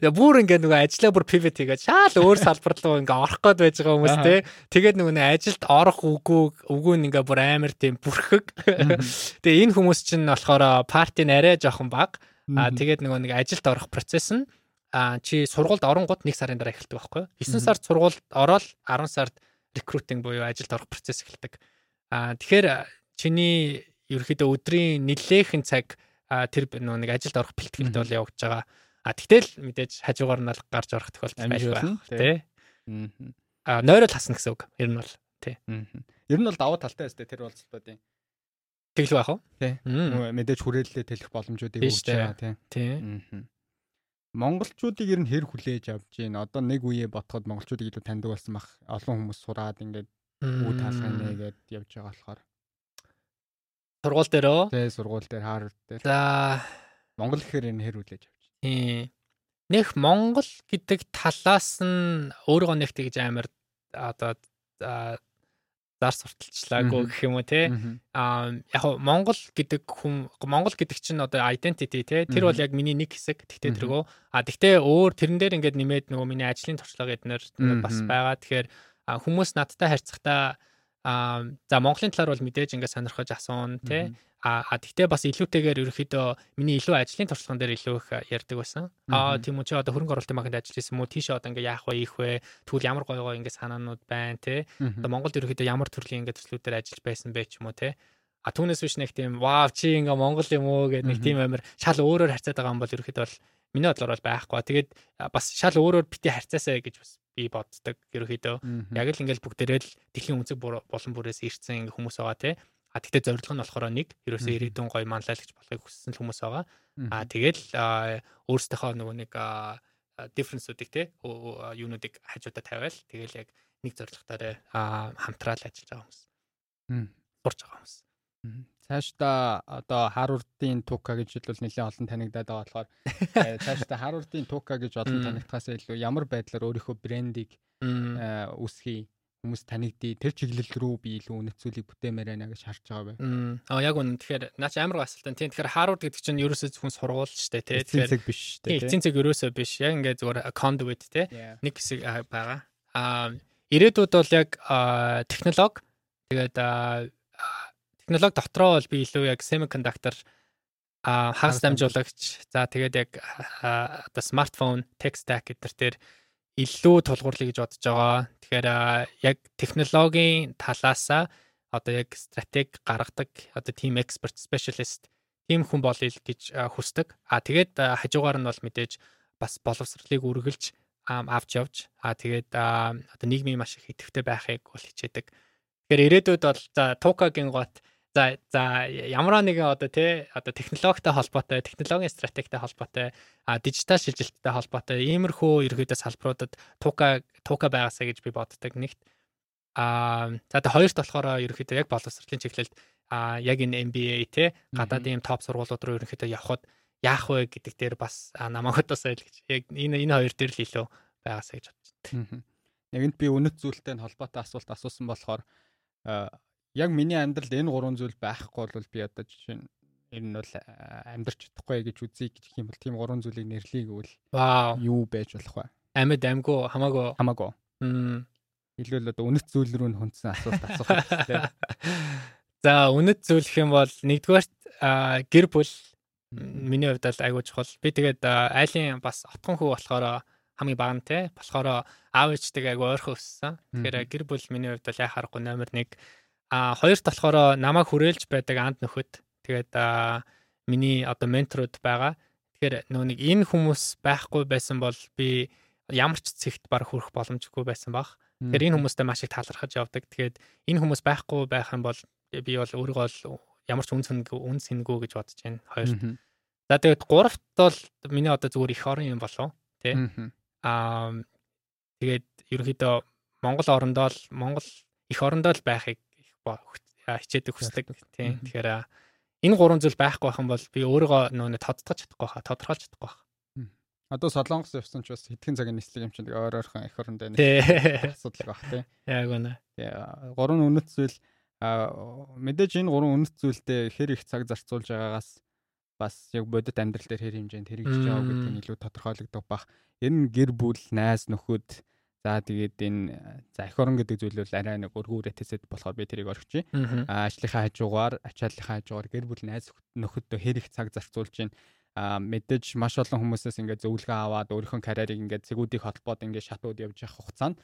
юу. Бүр ингээ нөгөө ажиллаа бүр pivot хийгээд шаал өөр салбар руу ингээ орох гээд байж байгаа хүмүүс те. Тэгээд нөгөө ажилд орох үгүй үгүй ингээ бүр амар тийм бүрхэг. (laughs) Тэгээ энэ хүмүүс чинь болохоор парти нарай жоохон баг. А тэгээд нөгөө нэг ажилд орох процесс нь а чи сургуульд оронгууд 1 сарын дараа эхэлдэг байхгүй юу? 9 сард сургуульд ороод 10 сард рекрутинг буюу ажилд орох процесс эхэлдэг. А тэгэхээр чиний ерөөхдөө өдрийн нэлээхэн цаг тэр нэг ажилд орох бэлтгэлд бол явагдаж байгаа. А тэгтэл мэдээж хажуугаар нь гарч орох тохиолдол байна тий. А нойрол хасна гэсэн үг. Ер нь бол тий. Ер нь бол давуу талтай өстэй тэр уулзалтуудын. Тэглүү яах вэ? Тий. Мэдээж хүрээлэлээ тэлэх боломжуудыг өгч байгаа тий. Тий. Монголчуудыг ер нь хэр хүлээж авч гин одоо нэг үеэ ботход монголчуудыг илүү таньдаг болсон бах олон хүмүүс сураад ингээд үү таалгын нэгээд явж байгаа болохоор Сургууль дээр өө? Тий, сургууль дээр Харвард дээр. За Монгол гэхээр энэ хэр хүлээж авч. Тий. Нэх Монгол гэдэг талаас нь өөрийгөө нэг тэгж амар одоо зар сурталчлаагүй гэх юм уу те? А яг Монгол гэдэг хүн Монгол гэдэг чинь одоо identity те? Тэр бол яг миний нэг хэсэг тэгтээ тэргөө а тэгтээ өөр тэрэн дээр ингээд нэмээд нөгөө миний ажлын туршлага эднэр бас байгаа. Тэгэхээр хүмүүс надтай харьцахдаа Аа за Монголын талаар бол мэдээж ингээд сонирхож асуун тий. А тэгтээ бас илүүтэйгээр ерөөхдөө миний илүү ажлын туршлаган дээр илүү их ярьдаг байсан. Аа тийм үү чи одоо хөрөнгө оруулалтын банкнд ажиллаж байсан мó тийшээ одоо ингээд яах вэ ийх вэ тэгвэл ямар гоё гоё ингээд санаанууд байна тий. Одоо Монголд ерөөхдөө ямар төрлийн ингээд төслүүдээр ажиллаж байсан бэ ч юм уу тий. А түүнээс биш нэг тийм вау чи ингээ Монгол юм уу гэдэг нэг тийм амир шал өөрөөр харьцаад байгаа юм бол ерөөхдөө бол миний бодлоор бол байхгүй. Тэгээд бас шал өөрөөр бити харьцаасаа гэж бас би боддог ерөөхдөө. Яг л ингээл бүгдээрээ л дэлхийн үнцэг болон бүрээс ирсэн ингээ хүмүүс байгаа те. А тэгтээ зорилго нь болохоор нэг ерөөсөө ирээдүйн гоё манлайлагч болохыг хүссэн хүмүүс байгаа. А тэгэл өөрсдийнхөө нөгөө нэг difference-үүдийг те юунуудыг хажуудаа тавиал. Тэгэл яг нэг зорилготойроо хамтраал ажиллаж байгаа хүмүүс. Сурж байгаа хүмүүс. Цаашдаа одоо Харвардын Тука гэж хэлбэл нэлээд олон танигдаад байгаа болохоор (laughs) э, цаашдаа Харвардын Тука гэж олон танигдахаас илүү ямар байдлаар өөрийнхөө брендийг үүсгэе хүмүүс танигдъя тэр чиглэл рүү би илүү үнэцүүлийг бүтээмээр байна гэж харж байгаа бай. Аа яг үнэ тэгэхээр наач амар гасалтай. Тийм тэгэхээр Харвард гэдэг чинь ерөөсөө зөвхөн сургууль шүү дээ тий. Тэгэхээр биш шүү дээ. Эцсийн цаг ерөөсөө биш. Яг ингээд зүгээр conduit тий. Нэг хэсэг байгаа. Аа ирээдүйд бол яг технологи тэгээд технологи дотроо бол би илүү яг semiconductor а хагас дамжуулагч за тэгээд яг одоо смартфон tech stack гэдэр дээр илүү тулгуурлая гэж бодож байгаа. Тэгэхээр яг технологийн талаасаа одоо яг стратеги гаргадаг одоо team expert specialist тийм хүн болъё гэж хүсдэг. А тэгээд хажуугаар нь бол мэдээж бас боловсролыг үргэлж авч явж а тэгээд одоо нийгмийн маш их идэвхтэй байхыг бол хичээдэг. Тэгэхээр ирээдүйд бол за Тукагийн гот за за ямар нэгэн одоо тий одоо технологитой холбоотой, технологийн стратегтэй холбоотой, а дижитал шилжилттэй холбоотой иймэрхүү ерөөдөө салбаруудад Тука Тука байгаасаа гэж би боддог нэгт. А за тэ хоёрт болохоор ерөөдөө яг боловсролын чиглэлд а яг энэ MBA те гадаадын топ сургуулиуд руу ерөөдөө явхад яах вэ гэдэг дээр бас намайг удаас ойл гэж яг энэ энэ хоёр дээр л илүү байгаасаа гэж байна. Нэгэнт би үнэт зүйлтэй холбоотой асуулт асуусан болохоор яг миний амьдралд энэ гурван зүйл байхгүй бол би одоо жишээ нь энэ нь бол амьдрч чадахгүй гэж үзье гэх юм бол тийм гурван зүйлийг нэрлэе гэвэл вау юу байж болох вэ? Амьд амьгу хамаагүй хамаагүй. Мм илүү л одоо үнэт зүйл рүү хүндсэн асуулт асуух хэрэгтэй. (laughs) За үнэт зүйл гэх юм бол нэгдүгээр гэр бүл миний хувьд л айгуу чухал. Би тэгээд айлын бас отхон хүү болохоор хамгийн бага нь те болохоор аав ээжтэйг айгуу ойрхон өссөн. Тэгэхээр гэр бүл миний хувьд бол яхаарахгүй номер 1 а хоёрт болохоор намайг хүрээлж байдаг анд нөхөд тэгээд миний одоо менторуд байгаа. Тэгэхээр нөө нэг энэ хүмүүс байхгүй байсан бол би ямар ч цэгт баг хүрэх боломжгүй байсан баг. Тэгэхээр энэ хүмүүстэй маш их талархаж явдаг. Тэгээд энэ хүмүүс байхгүй байх юм бол би бол өөрийгөө л ямар ч үн сэнгүй үн сэнгүй гэж бодож байна. Хоёрт. За тэгээд гуравт бол миний одоо зүгээр их орон юм болов тий. Аа тэгээд ерөнхийдөө Монгол орондоо л Монгол их орондоо л байхыг хичээдэг хүсдэг тийм. Тэгэхээр энэ гурван зүйл байхгүй байх юм бол би өөрийгөө нөө тодтогч чадахгүй хаа, тодорхойлж чадахгүй хаа. Одоо Солонгос явсан ч бас хэдхэн цагийн нислэг юм чинь өөр өөрхөн их нэг асуудал байх тийм. (laughs) Яг үнэ. Тэгээ гурван үнэт зүйл мэдээж энэ гурван үнэт зүйлдээ хэр их цаг зарцуулж байгаагаас бас яг бодит амьдрал дээр хэр хэмжээнд хэрэгжиж байгаа гэдэг нь илүү тодорхойлогдох бах. Энэ гэр бүл, найз нөхөд За тэгээд энэ за эх орон гэдэг зүйл бол арай нэг өргүүрээ тэсэд болохоор би тэрийг орхиж. Аа ажлынхаа хажуугаар, ачааллынхаа хажуугаар гэр бүл найз нөхөдөө хэр их цаг зарцуулж байна. Аа мэдээж маш олон хүмүүсээс ингээд зөвлөгөө аваад өөрийнхөө карьерийг ингээд зэгүүдийг холбоод ингээд шатууд явж явах хугацаанд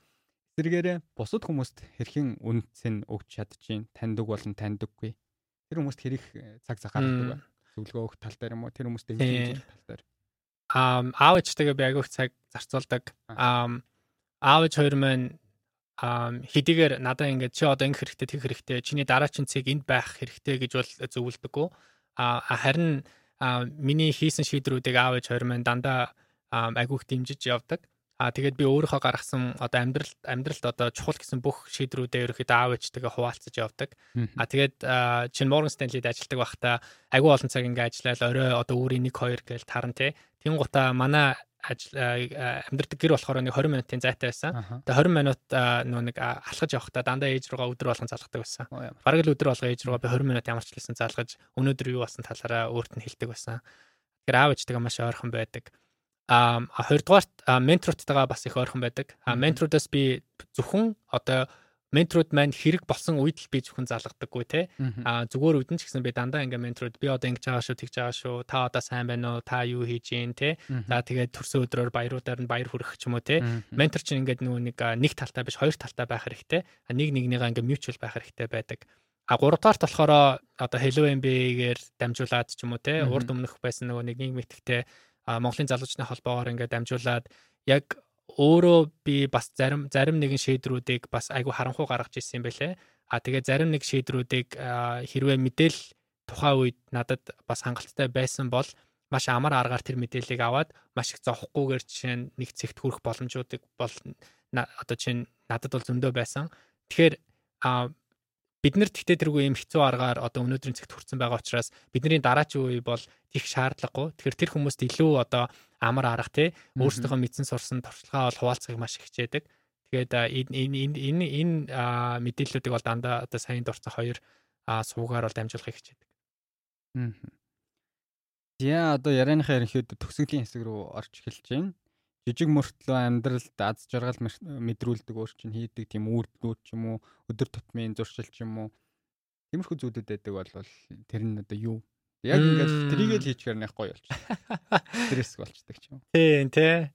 эсэргээрээ бусад хүмүүст хэрхэн үнц нь өгч чадчихин таньдаг болон таньдаггүй. Тэр хүмүүст хэрэг цаг цаг гаргадаг байна. Зөвлөгөө өгөх тал дээр юм уу? Тэр хүмүүст дэмжих тал дээр. Аа аав ээжтэйгээ би агиох цаг зарцуулдаг. Аа аав ээж хоёр маань хэдийгээр надад ингээд чи одоо ингэ хэрэгтэй тэг хэрэгтэй чиний дараачин цэг энд байх хэрэгтэй гэж бол зөвлөдөггүй а харин миний хийсэн шийдрүүдийг аав ээж хоёр маань дандаа айгүйх дэмжиж явдаг А тэгээд би өөрийнхөө гаргасан одоо амьдрал амьдралд одоо чухал гэсэн бүх шийдрүүдээ ерөөхдөө аав ээжтэйгээ хуваалцаж явдаг. А тэгээд чин Morgan Stanley-д ажилладаг байхдаа айгүй олон цаг ингээ ажиллаад орой одоо өөрийн 1 2 гээл таран тий. Тин гута манай амьдрдаг гэр болохоор нэг 20 минутын зайтай байсан. Тэгээ 20 минут нөө нэг алхаж явахдаа дандаа ээж руугаа өдөр болгон залгадаг байсан. Бараг л өдөр болго ээж руугаа би 20 минут ямар ч хэлсэн залгаж өнөөдөр юу болсон талаараа өөрт нь хэлдэг байсан. Тэгэхээр аав ээжтэйгээ маш ойрхон байдаг. А хоёрдугаарт ментортойгоо бас их ойрхон байдаг. А менторудаас би зөвхөн одоо менторуд маань хэрэг болсон үед л би зөвхөн залгадаггүй те. А зүгээр үдэн ч гэсэн би дандаа ингээ менторуд би одоо ингэж байгаа шүү тэгж байгаа шүү. Та одоо сайн байна уу? Та юу хийж гин те? За тэгээд төрсөн өдрөөр баяруудаар нь баяр хүргэх ч юм уу те? Ментор чинь ингээд нөгөө нэг нэг талтай биш хоёр талтай байх хэрэгтэй. Нэг нэгнийгаа ингээ mutual байх хэрэгтэй байдаг. А гуравдугаарт болохоор одоо Hello MBA-гээр дамжуулаад ч юм уу те? Урд өмнөх байсан нөгөө нэг нийгмийн итгэвтэй Монголын залуучны холбоогоор ингээ дамжуулаад яг өөрөө би бас зарим зарим нэгэн шийдрүүдийг бас айгүй харанхуй гаргаж ирсэн юм байлээ. А тэгээ зарим нэг шийдрүүдийг хэрвээ мэдээл тухайн үед надад бас хангалттай байсан бол маш амар аргаар тэр мэдээллийг аваад маш их зовхгүйгээр жишээ нь нэг цэгт хүрэх боломжуудыг бол одоо чинь надад бол зөндөө байсан. Тэгэхээр бид нар тэгтээ тэргүй юм хэцүү аргаар одоо өнөөдрийн цэгт хүрсэн байгаа учраас бидний дараачийн үе бол их шаардлагагүй. Тэгэхээр тэр хүмүүст илүү одоо амар арга тий өөрсдийнхөө мэдсэн сурсан туршлагаа бол хуваалцахыг маш их хичээдэг. Тэгээд энэ энэ энэ энэ мэдээллүүдийг бол дандаа одоо сайн дурцах хоёр суугаар бол дамжуулахыг хичээдэг. Аа. Яа одоо ярианыхаа ерөнхийдөө төгсгөлийн хэсэг рүү орж эхэлж байна жижиг мөртлөө амьдралд аз жаргал мэдрүүлдэг өөр чинь хийдэг тийм үйлдэлүүд ч юм уу өдөр тутмын зуршил ч юм уу тиймэрхүү зүйлүүд байдаг бол тэр нь одоо юу яг ингээд трийг л хийчихээр нэг гоё болчих. (laughs) Стресс болчдаг ч юм. Тийм тий.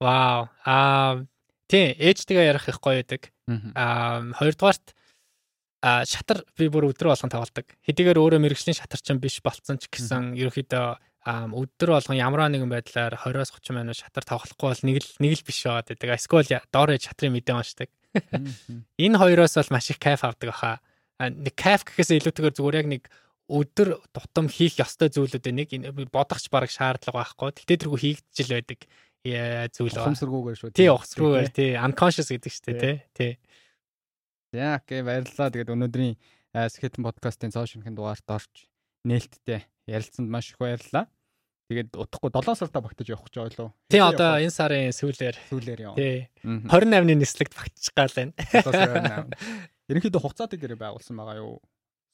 Вау. Аа тий ээжтэйгээ ярих их гоё байдаг. Аа хоёрдугаарт а шатар би бүр өдрө болгон тоглодог. Хэдийгээр өөрөө мэрэгжлийн шатар ч биш болцсон ч гэсэн ерөөхдөө өдөр болгон ямар нэгэн байдлаар 20-30 минут шатар тоглохгүй бол нэг л нэг л биш байгаад байдаг. Эсвэл доор шатрын мэдээ уншдаг. (laughs) Энэ хоёроос бол маш их кайф авдаг баха. Нэг кайф гэхээс илүүтэйгээр зүгээр яг нэг өдөр тутам хийх ёстой зүйлүүд нэг бодохч бараг шаардлага байхгүй. Тэгтээ тэргүй хийгдэж л байдаг зүйл байна. Ухамсаргүйгээр шүү. Тий, ухамсаргүйгээр тий. Unconscious гэдэг шүү дээ, тий. За, окей, баярлалаа. Тэгээд өнөөдрийн Skeleton podcast-ын цоо шинхэн дугаарт орж нээлттэй ярилцсанд маш их баярлалаа. Тэгээд утахгүй 7 сартаа багтаж явах гэж лөө. Тий одоо энэ сарын сүүлээр. Сүүлээр яа. Тий. 28-ны нислэгт багтчих гал байна. Ерөнхийдөө хугацаатай гэрээ байгуулсан байгаа юу?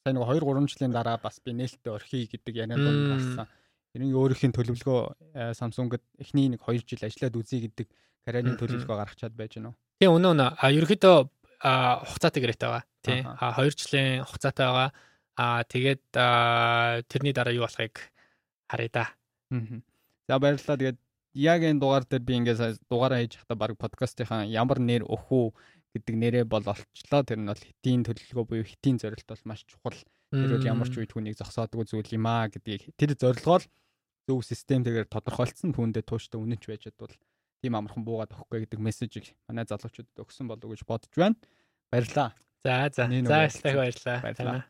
Сайн нэг 2 3 жилийн дараа бас би нээлттэй орхий гэдэг яриад байна гарсан. Ерөнхий өөрийнхөө төлөвлөгөө э, Samsung-д эхний нэг 2 жил ажиллаад үзье гэдэг карьерийн төлөвлөгөө гаргачаад байж гэнэ. Тий өнөө өнөө. А ерөнхийдөө хугацаатай гэрээтэй байгаа. Тий. А 2 жилийн хугацаатай байгаа. А тэгээд тэрний дараа юу болохыг харъя да. За баярлалаа. Тэгээд яг энэ дугаар дээр би ингээд дугаараа хийж байхдаа баг подкастынхаа ямар нэр өхөө гэдэг нэрээ бол олчлоо. Тэр нь бол хитийн төлөвлөгөө буюу хитийн зорилт бол маш чухал. Тэр бол ямар ч үед хүнийг зогсоодгүй зүйл юм аа гэдгийг тэр зорилгоо л зөв системтэйгээр тодорхойлцсон түүндээ тууштай үнэнч байж бол тийм амархан буугаад өгөхгүй гэдэг мессежийг манай залуучуудад өгсөн болов уу гэж бодож байна. Баярлалаа. За за. За баярлалаа. Баярлалаа.